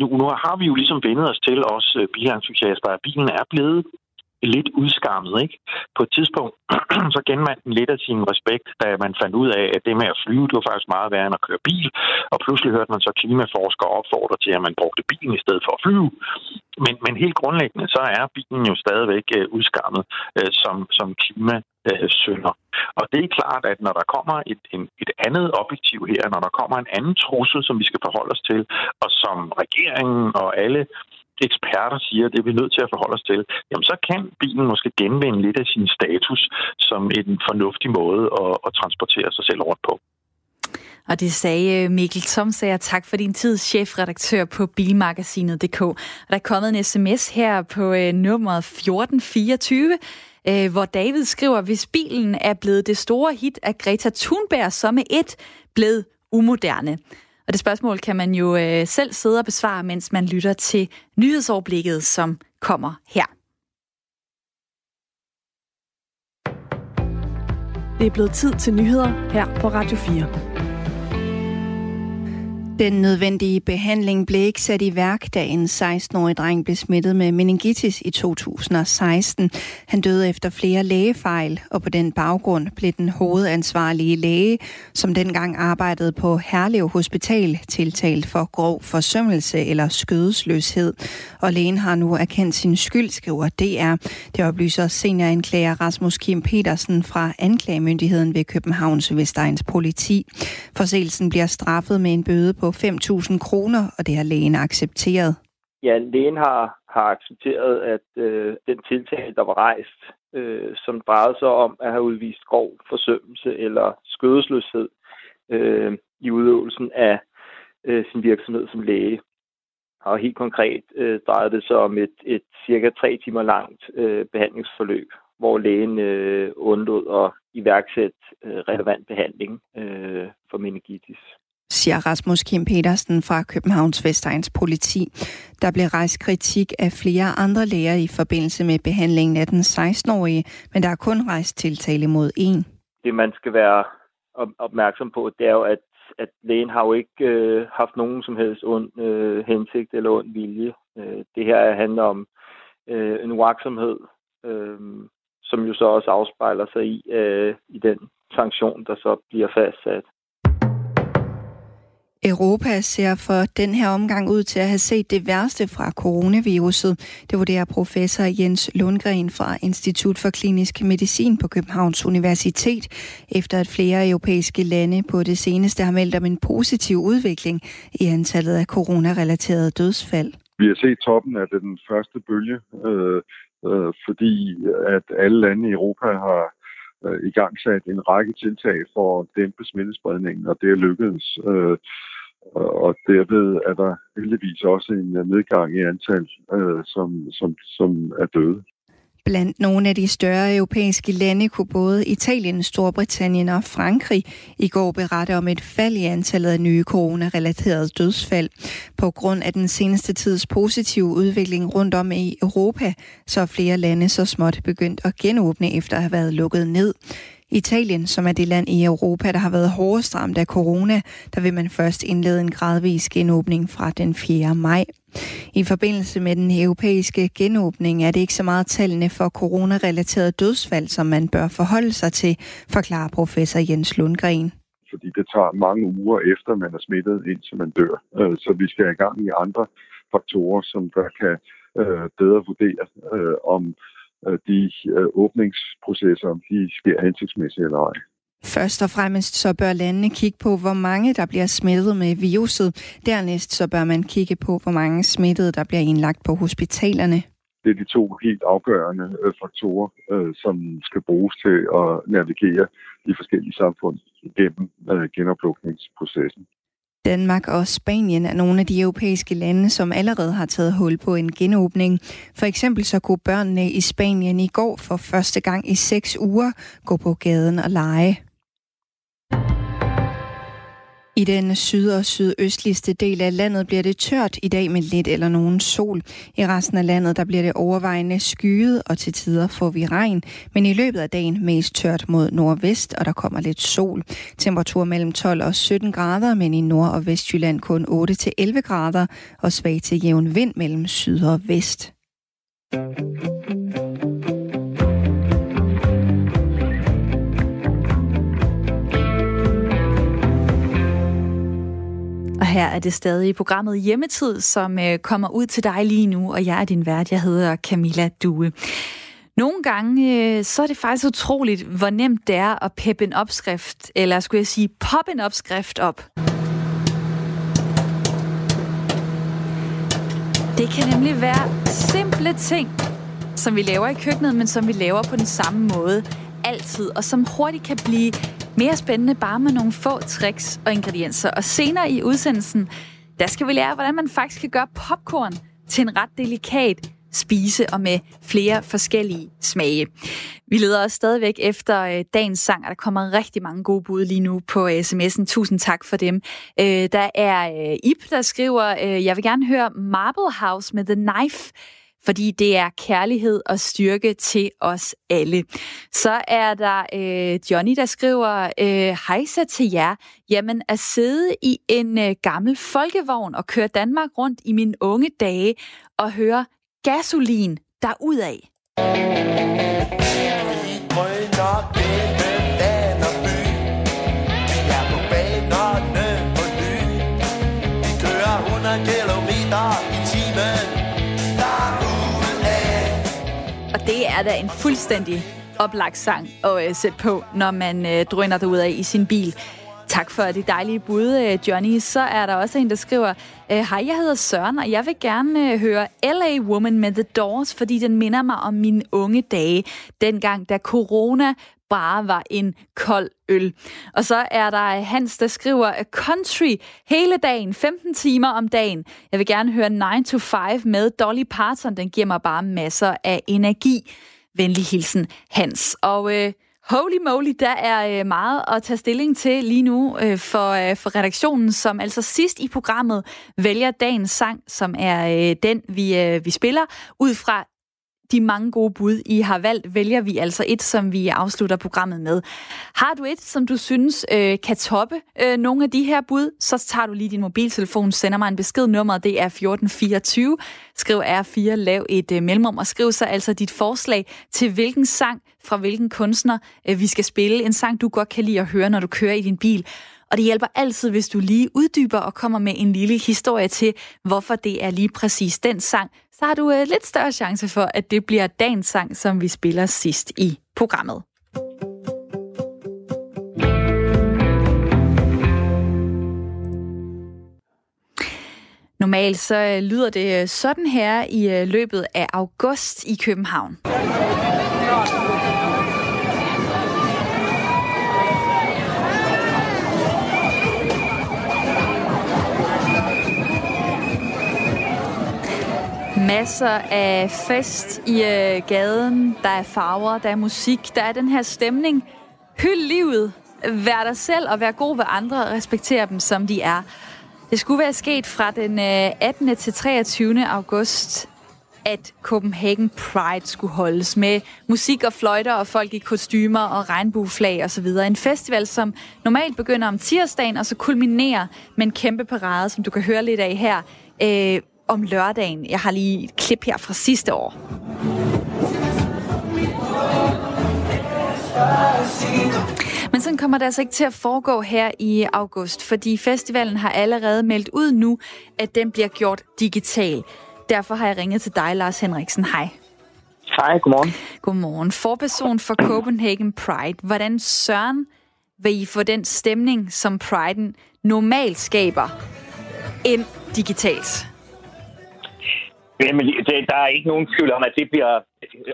nu, nu har vi jo ligesom vendet os til, os øh, bilentusiaster, at bilen er blevet lidt udskammet. Ikke? På et tidspunkt så genvandt den lidt af sin respekt, da man fandt ud af, at det med at flyve, det var faktisk meget værre end at køre bil. Og pludselig hørte man så klimaforskere opfordre til, at man brugte bilen i stedet for at flyve. Men, men helt grundlæggende, så er bilen jo stadigvæk øh, udskammet uh, som, som synder. Og det er klart, at når der kommer et, en, et andet objektiv her, når der kommer en anden trussel, som vi skal forholde os til, og som regeringen og alle eksperter siger, at det er vi nødt til at forholde os til, jamen så kan bilen måske genvinde lidt af sin status som en fornuftig måde at, at transportere sig selv rundt på. Og det sagde øh, Mikkel Tomsager. Tak for din tid, chefredaktør på Bilmagasinet.dk. Og der er kommet en sms her på øh, nummeret 1424, øh, hvor David skriver, hvis bilen er blevet det store hit af Greta Thunberg, så med et blevet umoderne. Og det spørgsmål kan man jo øh, selv sidde og besvare, mens man lytter til nyhedsoverblikket, som kommer her. Det er blevet tid til nyheder her på Radio 4. Den nødvendige behandling blev ikke sat i værk, da en 16-årig dreng blev smittet med meningitis i 2016. Han døde efter flere lægefejl, og på den baggrund blev den hovedansvarlige læge, som dengang arbejdede på Herlev Hospital, tiltalt for grov forsømmelse eller skødesløshed. Og lægen har nu erkendt sin skyld, skriver DR. Det oplyser senioranklager Rasmus Kim Petersen fra anklagemyndigheden ved Københavns Vestegns politi. Forseelsen bliver straffet med en bøde på 5.000 kroner, og det har lægen accepteret. Ja, lægen har, har accepteret, at øh, den tiltale, der var rejst, øh, som drejede sig om at have udvist grov forsømmelse eller skødesløshed øh, i udøvelsen af øh, sin virksomhed som læge. Og helt konkret øh, drejede det sig om et, et cirka tre timer langt øh, behandlingsforløb, hvor lægen øh, undlod at iværksætte øh, relevant behandling øh, for meningitis siger Rasmus Kim Petersen fra Københavns Vestegns politi. Der blev rejst kritik af flere andre læger i forbindelse med behandlingen af den 16-årige, men der er kun rejst tiltale mod en. Det man skal være opmærksom på, det er jo, at, at lægen har jo ikke øh, haft nogen som helst ond øh, hensigt eller ond vilje. Øh, det her handler om øh, en uaksomhed, øh, som jo så også afspejler sig i, øh, i den sanktion, der så bliver fastsat. Europa ser for den her omgang ud til at have set det værste fra coronaviruset. Det vurderer professor Jens Lundgren fra Institut for Klinisk Medicin på Københavns Universitet, efter at flere europæiske lande på det seneste har meldt om en positiv udvikling i antallet af coronarelaterede dødsfald. Vi har set toppen af den første bølge, øh, øh, fordi at alle lande i Europa har øh, i gang sat en række tiltag for at dæmpe smittespredningen, og det er lykkedes. Øh, og derved er der heldigvis også en øh, nedgang i antal, øh, som, som, som er døde. Blandt nogle af de større europæiske lande kunne både Italien, Storbritannien og Frankrig i går berette om et fald i antallet af nye coronarelaterede dødsfald. På grund af den seneste tids positive udvikling rundt om i Europa, så er flere lande så småt begyndt at genåbne efter at have været lukket ned. Italien, som er det land i Europa, der har været hårdest ramt af corona, der vil man først indlede en gradvis genåbning fra den 4. maj. I forbindelse med den europæiske genåbning er det ikke så meget tallene for coronarelaterede dødsfald, som man bør forholde sig til, forklarer professor Jens Lundgren. Fordi det tager mange uger efter, man er smittet, indtil man dør. Øh, så vi skal i gang i andre faktorer, som der kan øh, bedre vurdere, øh, om de åbningsprocesser, de sker hensigtsmæssigt eller ej. Først og fremmest så bør landene kigge på, hvor mange der bliver smittet med viruset. Dernæst så bør man kigge på, hvor mange smittede der bliver indlagt på hospitalerne. Det er de to helt afgørende øh, faktorer, øh, som skal bruges til at navigere de forskellige samfund gennem øh, genoplukningsprocessen. Danmark og Spanien er nogle af de europæiske lande, som allerede har taget hul på en genåbning. For eksempel så kunne børnene i Spanien i går for første gang i seks uger gå på gaden og lege. I den syd- og sydøstligste del af landet bliver det tørt i dag med lidt eller nogen sol. I resten af landet der bliver det overvejende skyet, og til tider får vi regn, men i løbet af dagen mest tørt mod nordvest, og der kommer lidt sol. Temperatur mellem 12 og 17 grader, men i Nord- og Vestjylland kun 8 til 11 grader, og svag til jævn vind mellem syd og vest. Her er det stadig programmet Hjemmetid, som øh, kommer ud til dig lige nu, og jeg er din vært. Jeg hedder Camilla Due. Nogle gange, øh, så er det faktisk utroligt, hvor nemt det er at peppe en opskrift, eller skulle jeg sige, poppe en opskrift op. Det kan nemlig være simple ting, som vi laver i køkkenet, men som vi laver på den samme måde altid, og som hurtigt kan blive mere spændende bare med nogle få tricks og ingredienser. Og senere i udsendelsen, der skal vi lære, hvordan man faktisk kan gøre popcorn til en ret delikat spise og med flere forskellige smage. Vi leder også stadigvæk efter øh, dagens sang, og der kommer rigtig mange gode bud lige nu på øh, sms'en. Tusind tak for dem. Øh, der er øh, Ip, der skriver, øh, jeg vil gerne høre Marble House med The Knife fordi det er kærlighed og styrke til os alle. Så er der øh, Johnny, der skriver, øh, hejsa til jer. Jamen, at sidde i en øh, gammel folkevogn og køre Danmark rundt i mine unge dage og høre gasolin derudad. Vi er da en fuldstændig oplagt sang at øh, sætte på, når man øh, drøner derud af i sin bil. Tak for det dejlige bud, øh, Johnny. Så er der også en, der skriver, øh, Hej, jeg hedder Søren, og jeg vil gerne øh, høre LA Woman med The Doors, fordi den minder mig om mine unge dage, dengang da corona bare var en kold øl. Og så er der Hans, der skriver country hele dagen, 15 timer om dagen. Jeg vil gerne høre 9 to 5 med Dolly Parton. Den giver mig bare masser af energi. Venlig hilsen, Hans. Og øh, holy moly, der er øh, meget at tage stilling til lige nu øh, for, øh, for redaktionen, som altså sidst i programmet vælger dagens sang, som er den, vi, vi spiller, ud fra de mange gode bud, I har valgt, vælger vi altså et, som vi afslutter programmet med. Har du et, som du synes øh, kan toppe øh, nogle af de her bud, så tager du lige din mobiltelefon, sender mig en besked. Nummeret det er 1424. Skriv R4, lav et øh, mellemrum og skriv så altså dit forslag til hvilken sang fra hvilken kunstner øh, vi skal spille. En sang, du godt kan lide at høre, når du kører i din bil. Og det hjælper altid, hvis du lige uddyber og kommer med en lille historie til, hvorfor det er lige præcis den sang, så har du øh, lidt større chance for, at det bliver dagens sang, som vi spiller sidst i programmet. Normalt så øh, lyder det øh, sådan her i øh, løbet af august i København. Masser af fest i øh, gaden. Der er farver, der er musik, der er den her stemning. Hyld livet. Vær dig selv og vær god ved andre og respekter dem, som de er. Det skulle være sket fra den øh, 18. Til 23. august at Copenhagen Pride skulle holdes med musik og fløjter og folk i kostymer og regnbueflag osv. En festival, som normalt begynder om tirsdagen og så kulminerer med en kæmpe parade, som du kan høre lidt af her øh, om lørdagen. Jeg har lige et klip her fra sidste år. Men sådan kommer det altså ikke til at foregå her i august, fordi festivalen har allerede meldt ud nu, at den bliver gjort digital. Derfor har jeg ringet til dig, Lars Henriksen. Hej. Hej, godmorgen. Godmorgen. Forperson for Copenhagen Pride. Hvordan søren vil I få den stemning, som Pride'en normalt skaber, ind digitalt? Jamen, det, der er ikke nogen tvivl om, at det bliver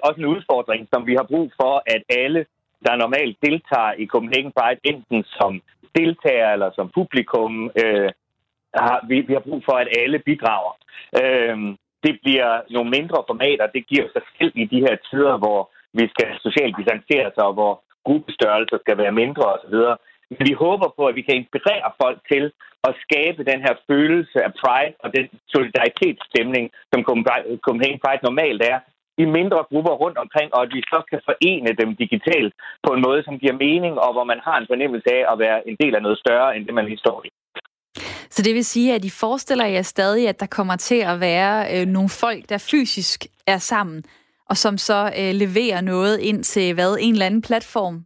også en udfordring, som vi har brug for, at alle, der normalt deltager i Copenhagen Pride, enten som deltager eller som publikum, øh, har, vi, vi har brug for, at alle bidrager. Øh, det bliver nogle mindre formater. Det giver sig selv i de her tider, hvor vi skal socialt distancere sig, og hvor gruppestørrelser skal være mindre osv. Men vi håber på, at vi kan inspirere folk til at skabe den her følelse af pride og den solidaritetsstemning, som Copenhagen Pride normalt er, i mindre grupper rundt omkring, og at vi så kan forene dem digitalt på en måde, som giver mening, og hvor man har en fornemmelse af at være en del af noget større, end det man lige står i. Så det vil sige, at I forestiller jer stadig, at der kommer til at være øh, nogle folk, der fysisk er sammen, og som så øh, leverer noget ind til hvad? En eller anden platform?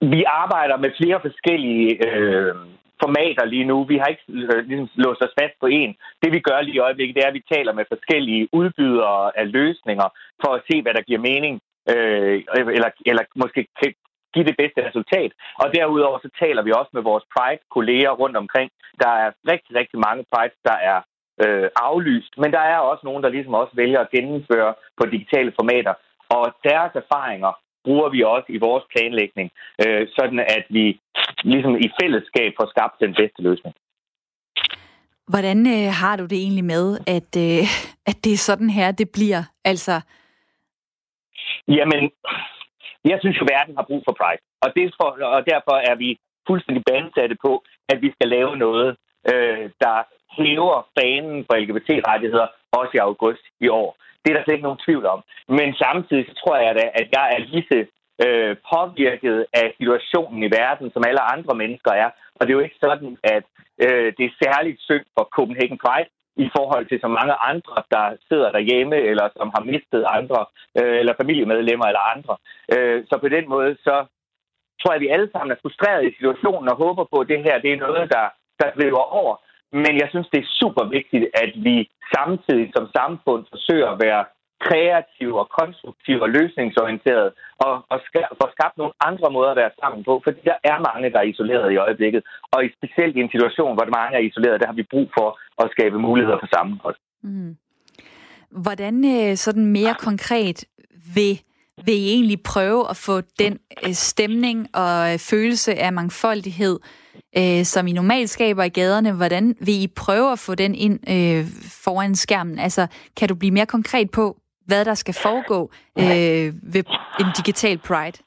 Vi arbejder med flere forskellige øh, formater lige nu. Vi har ikke øh, ligesom låst os fast på en. Det vi gør lige i øjeblikket, det er, at vi taler med forskellige udbydere af løsninger for at se, hvad der giver mening. Øh, eller, eller måske give det bedste resultat. Og derudover så taler vi også med vores Pride-kolleger rundt omkring. Der er rigtig, rigtig mange Pride, der er øh, aflyst, men der er også nogen, der ligesom også vælger at gennemføre på digitale formater. Og deres erfaringer bruger vi også i vores planlægning, øh, sådan at vi ligesom i fællesskab får skabt den bedste løsning. Hvordan øh, har du det egentlig med, at, øh, at det er sådan her, det bliver? Altså... Jamen, jeg synes jo, at verden har brug for Pride. Og, det for, og derfor er vi fuldstændig bandsatte på, at vi skal lave noget, øh, der hæver fanen for LGBT-rettigheder også i august i år. Det er der slet ikke nogen tvivl om. Men samtidig så tror jeg da, at jeg er lige så øh, påvirket af situationen i verden, som alle andre mennesker er. Og det er jo ikke sådan, at øh, det er særligt synd for Copenhagen Pride, i forhold til så mange andre, der sidder derhjemme, eller som har mistet andre, øh, eller familiemedlemmer eller andre. Øh, så på den måde, så tror jeg, at vi alle sammen er frustrerede i situationen og håber på, at det her det er noget, der, der driver over. Men jeg synes, det er super vigtigt, at vi samtidig som samfund forsøger at være kreative og konstruktive og løsningsorienterede og, og ska- få skabt nogle andre måder at være sammen på, fordi der er mange, der er isoleret i øjeblikket. Og specielt i en situation, hvor mange er isoleret, der har vi brug for at skabe muligheder for sammenhold. Mm. Hvordan øh, sådan mere konkret vil, vil I egentlig prøve at få den øh, stemning og øh, følelse af mangfoldighed, som I normalt skaber i gaderne, hvordan vil I prøve at få den ind øh, foran skærmen? Altså, kan du blive mere konkret på, hvad der skal foregå øh, ved en digital Pride?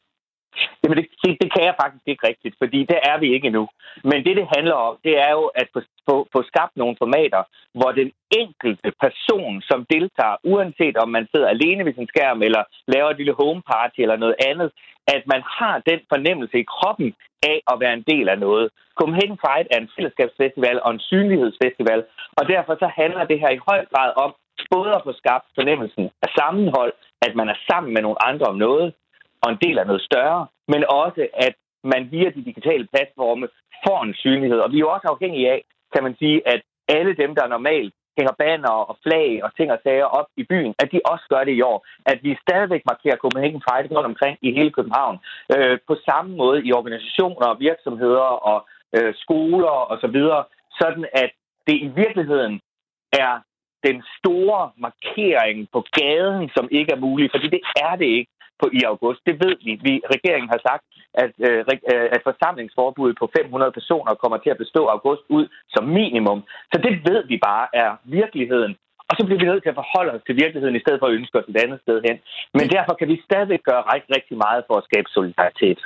Jamen, det, det, det kan jeg faktisk ikke rigtigt, fordi det er vi ikke endnu. Men det, det handler om, det er jo at få, få, få skabt nogle formater, hvor den enkelte person, som deltager, uanset om man sidder alene ved sin skærm, eller laver et lille home party eller noget andet, at man har den fornemmelse i kroppen af at være en del af noget. Copenhagen Pride er en fællesskabsfestival og en synlighedsfestival, og derfor så handler det her i høj grad om både at få skabt fornemmelsen af sammenhold, at man er sammen med nogle andre om noget, og en del af noget større, men også, at man via de digitale platforme får en synlighed. Og vi er jo også afhængige af, kan man sige, at alle dem, der normalt hænger banner og flag og ting og sager op i byen, at de også gør det i år. At vi stadigvæk markerer Copenhagen Pride rundt omkring i hele København. Øh, på samme måde i organisationer og virksomheder og øh, skoler og så videre, sådan at det i virkeligheden er den store markering på gaden, som ikke er mulig, fordi det er det ikke på i august. Det ved vi. vi regeringen har sagt, at, øh, øh at forsamlingsforbuddet på 500 personer kommer til at bestå august ud som minimum. Så det ved vi bare er virkeligheden. og så bliver vi nødt til at forholde os til virkeligheden, i stedet for at ønske os et andet sted hen. Men derfor kan vi stadig gøre rigtig, rigtig meget for at skabe solidaritet.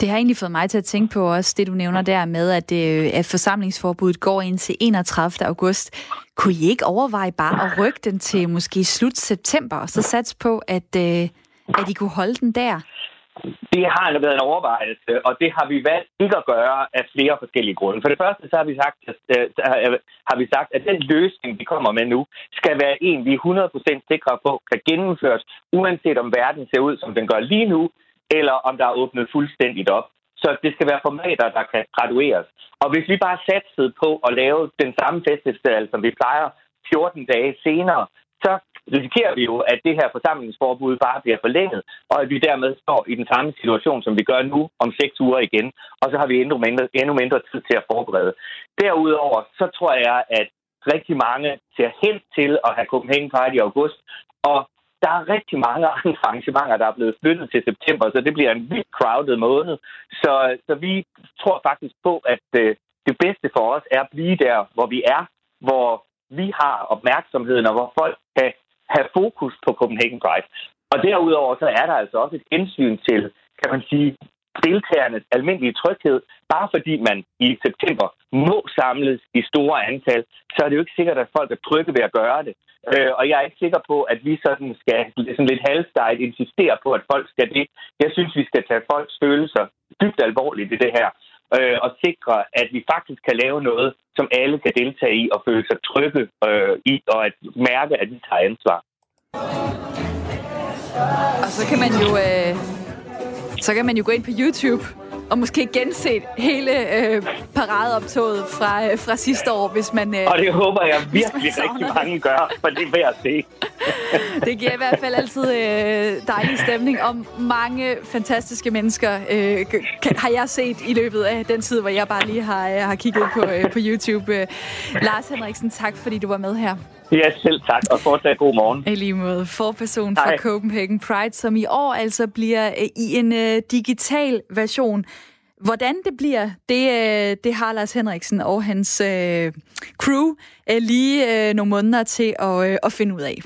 Det har egentlig fået mig til at tænke på også det, du nævner der med, at, øh, at forsamlingsforbuddet går ind til 31. august. Kunne I ikke overveje bare at rykke den til måske slut september, og så satse på, at, øh, at I kunne holde den der? Det har været en overvejelse, og det har vi valgt ikke at gøre af flere forskellige grunde. For det første så har vi sagt, at, øh, øh, har vi sagt at den løsning, vi kommer med nu, skal være en, vi er 100% sikre på kan gennemføres, uanset om verden ser ud, som den gør lige nu, eller om der er åbnet fuldstændigt op. Så det skal være formater, der kan gradueres. Og hvis vi bare satsede på at lave den samme festival, som vi plejer 14 dage senere, så risikerer vi jo, at det her forsamlingsforbud bare bliver forlænget, og at vi dermed står i den samme situation, som vi gør nu om seks uger igen, og så har vi endnu mindre, endnu mindre tid til at forberede. Derudover, så tror jeg, at rigtig mange ser hen til at have Copenhagen Pride i august, og der er rigtig mange andre arrangementer, der er blevet flyttet til september, så det bliver en vildt crowded måned. Så, så vi tror faktisk på, at øh, det bedste for os er at blive der, hvor vi er, hvor vi har opmærksomheden, og hvor folk kan have fokus på Copenhagen Pride. Og derudover så er der altså også et hensyn til, kan man sige, deltagernes almindelige tryghed. Bare fordi man i september må samles i store antal, så er det jo ikke sikkert, at folk er trygge ved at gøre det. Øh, og jeg er ikke sikker på, at vi sådan skal sådan lidt halvstejt insistere på, at folk skal det. Jeg synes, vi skal tage folks følelser dybt alvorligt i det her øh, og sikre, at vi faktisk kan lave noget, som alle kan deltage i og føle sig trygge øh, i, og at mærke, at vi tager ansvar. Og så kan man jo, øh, så kan man jo gå ind på YouTube og måske gense hele øh, paradeoptoget fra, øh, fra sidste år, hvis man... Øh, og det håber jeg virkelig rigtig mange gør, for det er værd at se. det giver i hvert fald altid øh, dejlig stemning, om mange fantastiske mennesker øh, kan, har jeg set i løbet af den tid, hvor jeg bare lige har, øh, har kigget på, øh, på YouTube. Øh, Lars Henriksen, tak fordi du var med her. Ja, selv tak, og fortsat god morgen. I lige måde. Forperson fra Copenhagen Pride, som i år altså bliver øh, i en uh, digital version. Hvordan det bliver, det, øh, det har Lars Henriksen og hans øh, crew øh, lige øh, nogle måneder til at, øh, at finde ud af.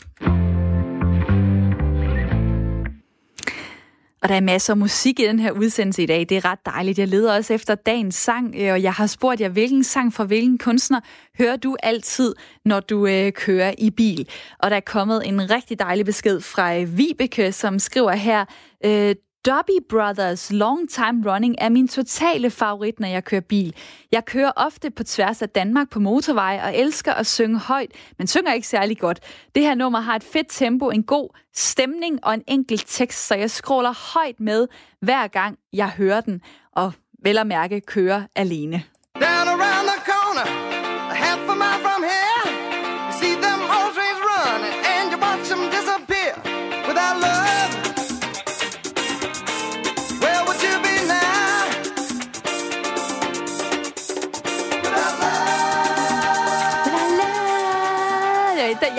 Og der er masser af musik i den her udsendelse i dag. Det er ret dejligt. Jeg leder også efter dagens sang, øh, og jeg har spurgt jer, hvilken sang fra hvilken kunstner hører du altid, når du øh, kører i bil? Og der er kommet en rigtig dejlig besked fra øh, Vibeke, som skriver her, øh, Dobby Brothers Long Time Running er min totale favorit, når jeg kører bil. Jeg kører ofte på tværs af Danmark på motorvej og elsker at synge højt, men synger ikke særlig godt. Det her nummer har et fedt tempo, en god stemning og en enkelt tekst, så jeg scroller højt med hver gang jeg hører den, og vel at mærke kører alene. Down around the corner, half a mile from here,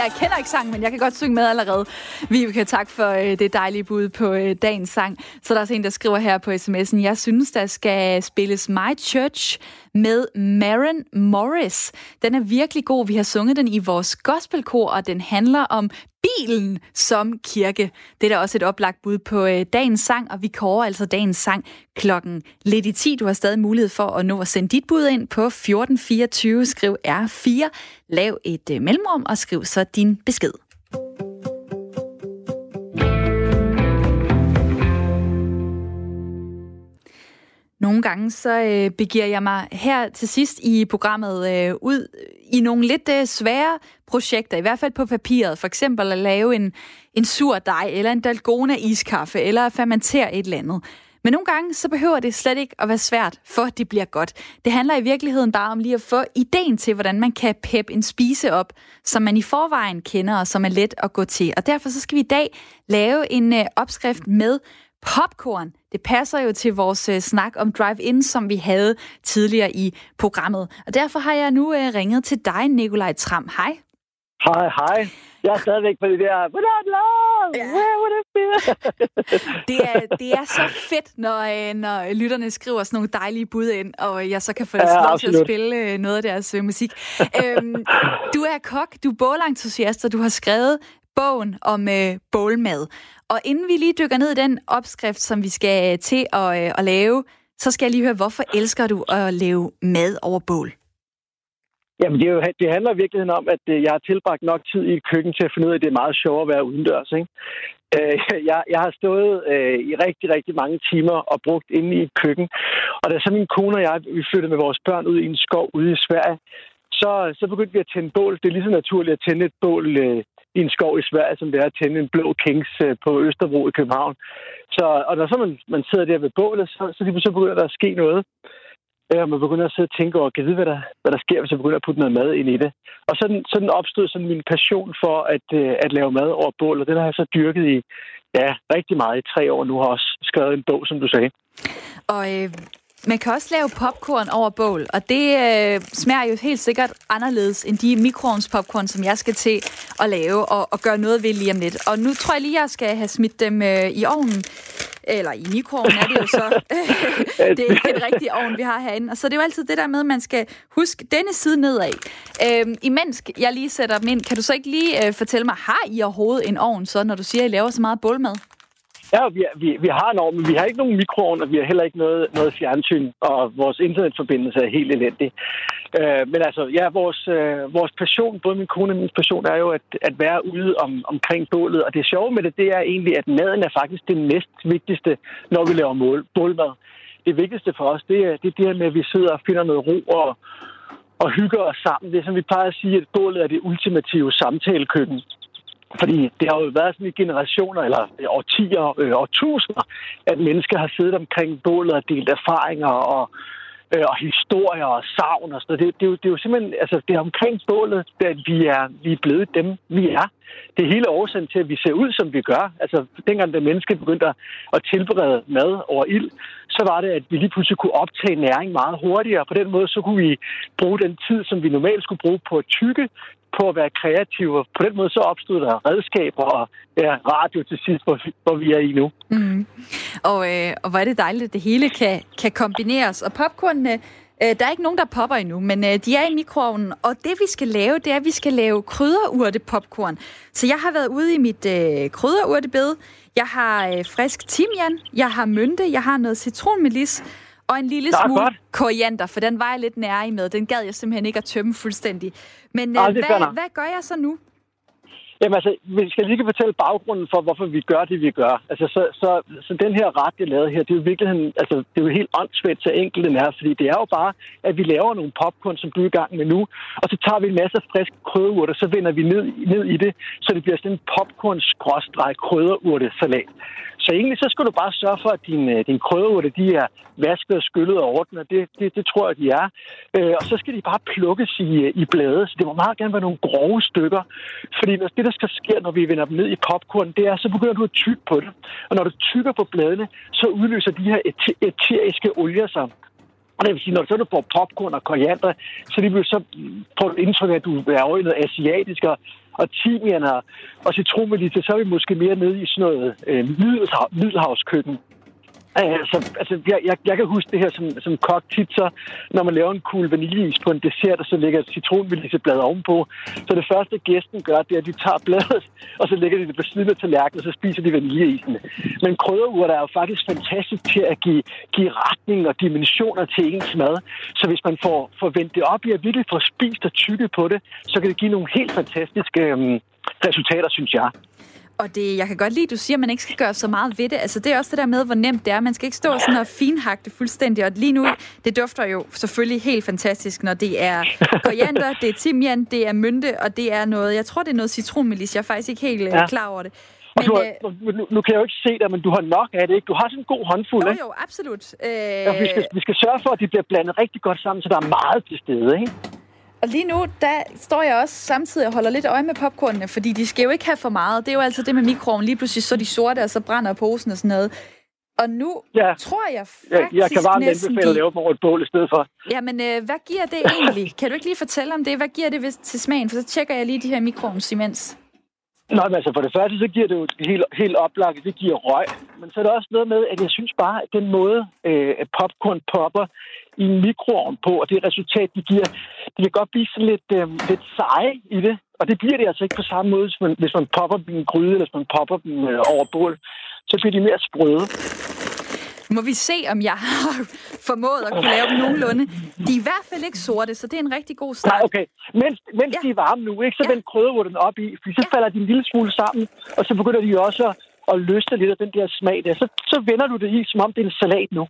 jeg kender ikke sangen, men jeg kan godt synge med allerede. Vi kan tak for øh, det dejlige bud på øh, dagens sang. Så der er også en, der skriver her på sms'en, jeg synes, der skal spilles My Church med Maren Morris. Den er virkelig god. Vi har sunget den i vores gospelkor, og den handler om bilen som kirke. Det er da også et oplagt bud på øh, dagens sang, og vi kårer altså dagens sang klokken lidt i 10. Du har stadig mulighed for at nå at sende dit bud ind på 1424. Skriv R4, lav et øh, mellemrum og skriv så din besked. Nogle gange så øh, begiver jeg mig her til sidst i programmet øh, ud i nogle lidt øh, svære projekter, i hvert fald på papiret. For eksempel at lave en, en sur dej, eller en dalgona iskaffe, eller at fermentere et eller andet. Men nogle gange, så behøver det slet ikke at være svært, for at det bliver godt. Det handler i virkeligheden bare om lige at få ideen til, hvordan man kan peppe en spise op, som man i forvejen kender, og som er let at gå til. Og derfor så skal vi i dag lave en øh, opskrift med popcorn. Det passer jo til vores øh, snak om drive-in, som vi havde tidligere i programmet. Og derfor har jeg nu øh, ringet til dig, Nikolaj Tram. Hej. Hej, hej. Jeg er stadigvæk på det der, without love, where would it be? Det er, det er så fedt, når, øh, når lytterne skriver sådan nogle dejlige bud ind, og jeg så kan få Ja, lov til at spille øh, noget af deres øh, musik. Øhm, du er kok, du er bålentusiast, og du har skrevet bogen om øh, bålmad. Og inden vi lige dykker ned i den opskrift, som vi skal til at, øh, at lave, så skal jeg lige høre, hvorfor elsker du at lave mad over bål? Jamen, det, er jo, det handler i virkeligheden om, at øh, jeg har tilbragt nok tid i et køkken til at finde ud af, at det er meget sjovt at være udendørs. Ikke? Øh, Jeg, jeg har stået øh, i rigtig, rigtig mange timer og brugt inde i et køkken. Og da så min kone og jeg vi flyttede med vores børn ud i en skov ude i Sverige, så, så begyndte vi at tænde bål. Det er lige så naturligt at tænde et bål øh, i en skov i Sverige, som det er at tænde en blå kings øh, på Østerbro i København. Så, og når så man, man sidder der ved bålet, så, så, lige så begynder der at ske noget. Øh, og man begynder at sidde og tænke over, kan vide, hvad der, hvad der sker, hvis jeg begynder at putte noget mad ind i det. Og sådan, sådan opstod sådan min passion for at, øh, at lave mad over bål, og den har jeg så dyrket i ja, rigtig meget i tre år nu, har også skrevet en bog, som du sagde. Og øh, man kan også lave popcorn over bål, og det øh, smager jo helt sikkert anderledes end de mikroovnspopcorn, som jeg skal til at lave og, og gøre noget ved lige om lidt. Og nu tror jeg lige, jeg skal have smidt dem øh, i ovnen. Eller i mikroovnen er det jo så. det er ikke en rigtig ovn, vi har herinde. Og så det er jo altid det der med, at man skal huske denne side nedad. Øhm, imens jeg lige sætter dem ind, kan du så ikke lige øh, fortælle mig, har I overhovedet en ovn, så når du siger, at I laver så meget bålmad? Ja, vi, vi, vi har en ovn, men vi har ikke nogen mikroovn, og vi har heller ikke noget, noget fjernsyn, og vores internetforbindelse er helt elendig. Øh, men altså, ja, vores, øh, vores passion, både min kone og min passion, er jo at, at være ude om, omkring bålet. Og det sjove med det, det er egentlig, at maden er faktisk det næst vigtigste, når vi laver mål, bålmad. Det vigtigste for os, det er, det er det her med, at vi sidder og finder noget ro og, og hygger os sammen. Det er som vi plejer at sige, at bålet er det ultimative samtalekøkken. Fordi det har jo været sådan i generationer, eller årtier, øh, årtusinder, at mennesker har siddet omkring bålet og delt erfaringer og, øh, og historier og savn og sådan noget. Det, det, er jo, det er jo simpelthen, altså det er omkring bålet, at vi er, vi er blevet dem, vi er. Det er hele årsagen til, at vi ser ud, som vi gør. Altså dengang, da mennesket begyndte at tilberede mad over ild, så var det, at vi lige pludselig kunne optage næring meget hurtigere. På den måde, så kunne vi bruge den tid, som vi normalt skulle bruge på at tykke, på at være kreative. Og på den måde så opstod der redskaber og ja, radio til sidst, hvor, vi- hvor vi er i nu. Mm. Og, øh, og hvor er det dejligt, at det hele kan, kan kombineres. Og popcornene, øh, der er ikke nogen, der popper endnu, men øh, de er i mikroovnen. Og det, vi skal lave, det er, at vi skal lave krydderurte popcorn. Så jeg har været ude i mit øh, krydderurtebed. Jeg har øh, frisk timian, jeg har mynte, jeg har noget citronmelis, og en lille Nå, smule godt. koriander, for den var jeg lidt nær i med. Den gad jeg simpelthen ikke at tømme fuldstændig. Men øh, fair hvad, hvad gør jeg så nu? Jamen altså, vi skal lige fortælle baggrunden for, hvorfor vi gør det, vi gør. Altså, så, så, så den her ret, jeg lavede her, det er jo i virkeligheden, altså, det er jo helt åndssvagt, så enkelt den er, fordi det er jo bare, at vi laver nogle popcorn, som du er i gang med nu, og så tager vi en masse friske krydderurter, så vender vi ned, ned i det, så det bliver sådan en popcorn krydderurtesalat. Så egentlig så skal du bare sørge for, at din, øh, din krydderurte, de er vasket og skyllet og ordnet. Det, det, det tror jeg, de er. Øh, og så skal de bare plukkes i, øh, i blade. Så det må meget gerne være nogle grove stykker. Fordi når det, der skal ske, når vi vender dem ned i popcorn, det er, så begynder du at tygge på det. Og når du tykker på bladene, så udløser de her eteriske olier sig. Og det vil sige, når så du får popcorn og koriander, så, det vil, så får du indtryk af, at du er over i noget asiatisk, og, og timian og, og citronmelisse, så er vi måske mere nede i sådan noget øh, middelhav, middelhavskøkken. Altså, altså jeg, jeg, jeg kan huske det her som, som kok tit, så når man laver en kugle vaniljeis på en dessert, og så lægger et citronmellisseblad ovenpå, så det første gæsten gør, det er, at de tager bladet, og så lægger de det på siden af tallerkenen, og så spiser de vaniljeisen. Men krydderurter er jo faktisk fantastisk til at give, give retning og dimensioner til ens mad. Så hvis man får, får vendt det op i at virkelig få spist og tykket på det, så kan det give nogle helt fantastiske øhm, resultater, synes jeg. Og det, jeg kan godt lide, at du siger, at man ikke skal gøre så meget ved det. Altså, det er også det der med, hvor nemt det er. Man skal ikke stå sådan og finhakke det fuldstændig. Og lige nu, det dufter jo selvfølgelig helt fantastisk, når det er koriander, det er timian, det er mynte, og det er noget, jeg tror, det er noget citronmelis. Jeg er faktisk ikke helt ja. Ja. klar over det. Og du Men, har, nu, nu kan jeg jo ikke se dig, men du har nok af det, ikke? Du har sådan en god håndfuld, Jo, ikke? jo, absolut. Øh, Ja, vi, skal, vi skal sørge for, at de bliver blandet rigtig godt sammen, så der er meget til stede, ikke? Og lige nu, der står jeg også samtidig og holder lidt øje med popcornene, fordi de skal jo ikke have for meget. Det er jo altså det med mikroovnen. Lige pludselig så de sorte, og så brænder posen og sådan noget. Og nu ja. tror jeg faktisk jeg, kan varmt anbefale at lave dem over et bål i stedet for. Jamen, øh, hvad giver det egentlig? Kan du ikke lige fortælle om det? Hvad giver det til smagen? For så tjekker jeg lige de her mikroovns imens. Nå, men altså for det første, så giver det jo helt, helt oplagt, det giver røg. Men så er der også noget med, at jeg synes bare, at den måde, øh, at popcorn popper i en mikroovn på, og det resultat, de giver, det kan godt blive sådan lidt, øh, lidt seje i det. Og det bliver det altså ikke på samme måde, hvis man, hvis man popper dem i en gryde, eller hvis man popper dem øh, over bål. Så bliver de mere sprøde. Nu må vi se, om jeg har formået at kunne lave dem nogenlunde. De er i hvert fald ikke sorte, så det er en rigtig god start. Nej, okay. Mens, mens ja. de er varme nu, ikke, så ja. den krydderurten op i, fordi så ja. falder de en lille smule sammen, og så begynder de også at, at løsne lidt af den der smag der. Så, så vender du det i, som om det er en salat nu.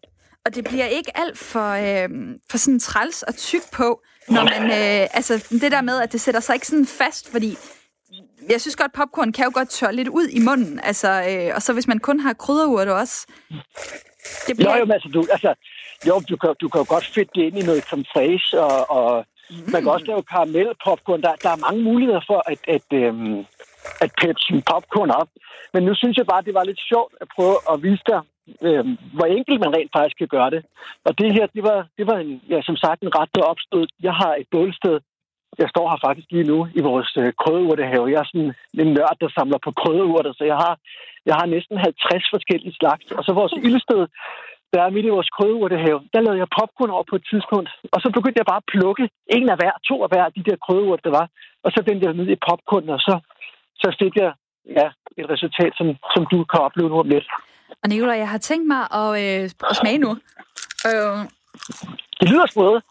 Og det bliver ikke alt for, øh, for sådan træls og tyk på, når man... Øh, altså, det der med, at det sætter sig ikke sådan fast, fordi jeg synes godt, popcorn kan jo godt tørre lidt ud i munden. Altså, øh, og så hvis man kun har krydderurter også. Det bliver... Jo, jo, altså, du, altså, jo, du kan, du kan jo godt fedte det ind i noget creme fraiche, og, og mm. man kan også lave karamellpopcorn. Der, der er mange muligheder for at, at, øhm, at peppe sin popcorn op. Men nu synes jeg bare, det var lidt sjovt at prøve at vise dig, øh, hvor enkelt man rent faktisk kan gøre det. Og det her, det var, det var en, ja, som sagt en ret, der opstod. Jeg har et bålsted, jeg står her faktisk lige nu i vores øh, krydderurtehave. Jeg er sådan en nørd, der samler på krydderurter, så jeg har, jeg har næsten 50 forskellige slags. Og så vores ildsted, der er midt i vores krydderurtehave, der lavede jeg popcorn over på et tidspunkt. Og så begyndte jeg bare at plukke en af hver, to af hver af de der krydderurter, der var. Og så vendte jeg ned i popcorn, og så, så fik jeg ja, et resultat, som, som du kan opleve nu om lidt. Og Nicolaj, jeg har tænkt mig at, øh, at smage nu. Øh, Det lyder sprøde.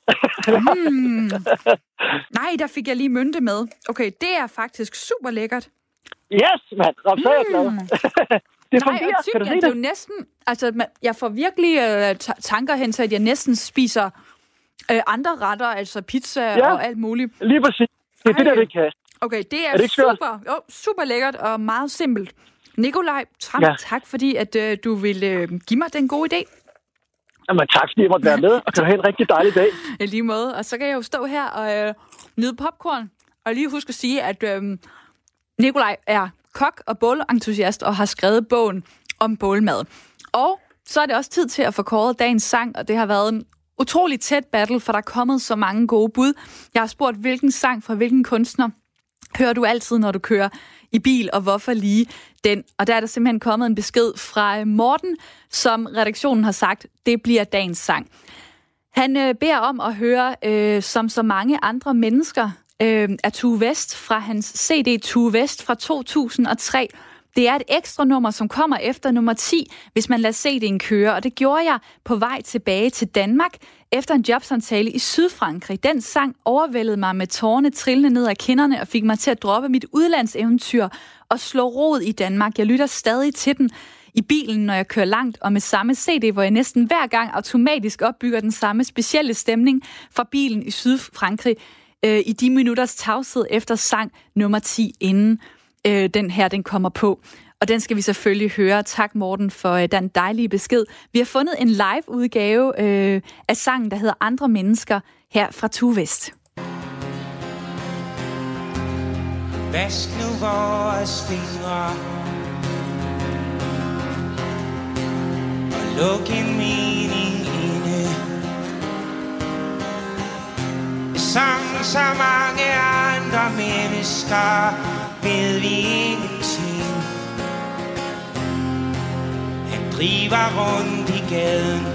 mm. Nej, der fik jeg lige mynte med. Okay, det er faktisk super lækkert. Yes, mand. Nå, så er jeg glad. det Nej, fungerer. og tyk, Kan du se ja, det er det? jo næsten... Altså, man, jeg får virkelig øh, ta- tanker hen til, at jeg næsten spiser øh, andre retter, altså pizza Ja. og alt muligt. Lige præcis. Det er det, der det kan. Okay, det er, Er det super, jo, super lækkert og meget simpelt. Nikolaj Tram, Ja. tak fordi, at øh, du vil øh, give mig den gode idé. Jamen, tak fordi jeg måtte være med, og kan du have en rigtig dejlig dag. I lige måde. Og så kan jeg jo stå her og øh, nyde popcorn. Og lige huske at sige, at øh, Nikolaj er kok og bålentusiast og har skrevet bogen om bålmad. Og så er det også tid til at få kåret dagens sang, og det har været en utrolig tæt battle, for der er kommet så mange gode bud. Jeg har spurgt, hvilken sang fra hvilken kunstner hører du altid, når du kører i bil, og hvorfor lige den? Og der er der simpelthen kommet en besked fra øh, Morten, som redaktionen har sagt, det bliver dagens sang. Han øh, beder om at høre, øh, som så mange andre mennesker, øh, af Tue Vest fra hans CD Tue Vest fra 2003. Det er et ekstra nummer, som kommer efter nummer 10, hvis man lader en køre. Og det gjorde jeg på vej tilbage til Danmark efter en jobsamtale i Sydfrankrig. Den sang overvældede mig med tårne trillende ned ad kinderne og fik mig til at droppe mit udlandseventyr og slå rod i Danmark. Jeg lytter stadig til den i bilen, når jeg kører langt, og med samme CD, hvor jeg næsten hver gang automatisk opbygger den samme specielle stemning fra bilen i Sydfrankrig øh, i de minutters tavshed efter sang nummer 10, inden øh, den her den kommer på. Og den skal vi selvfølgelig høre. Tak Morten for øh, den dejlige besked. Vi har fundet en live-udgave øh, af sangen, der hedder Andre Mennesker, her fra Tuvest. Vask nu vores fingre Og luk en mening inde Som så mange andre mennesker ved vi ingenting Han driver rundt i gaden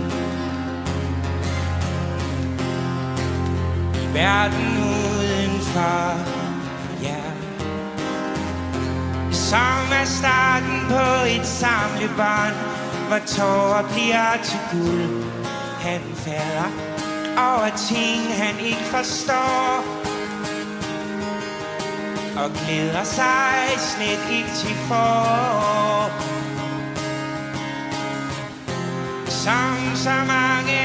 I verden udenfor Ja som er starten på et samlebånd, hvor tårer bliver til guld. Han falder over ting, han ikke forstår. Og glæder sig slet ikke til for. Som så mange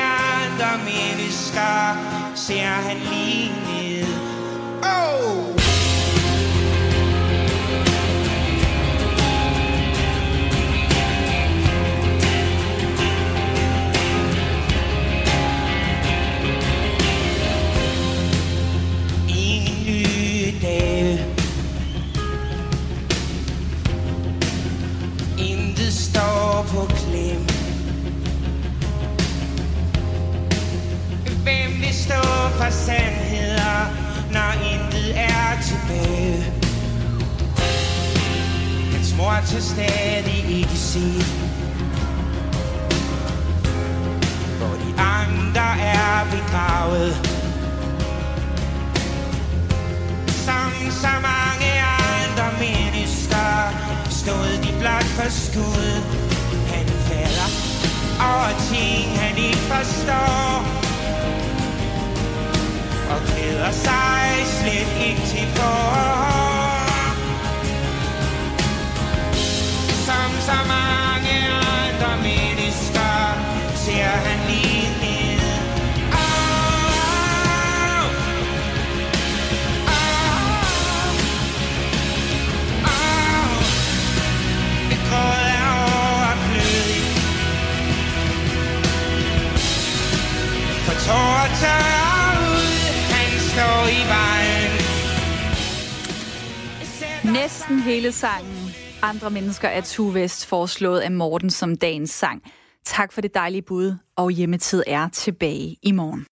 andre mennesker, ser han lige hele sangen Andre Mennesker af Tue Vest, foreslået af Morten som dagens sang. Tak for det dejlige bud, og hjemmetid er tilbage i morgen.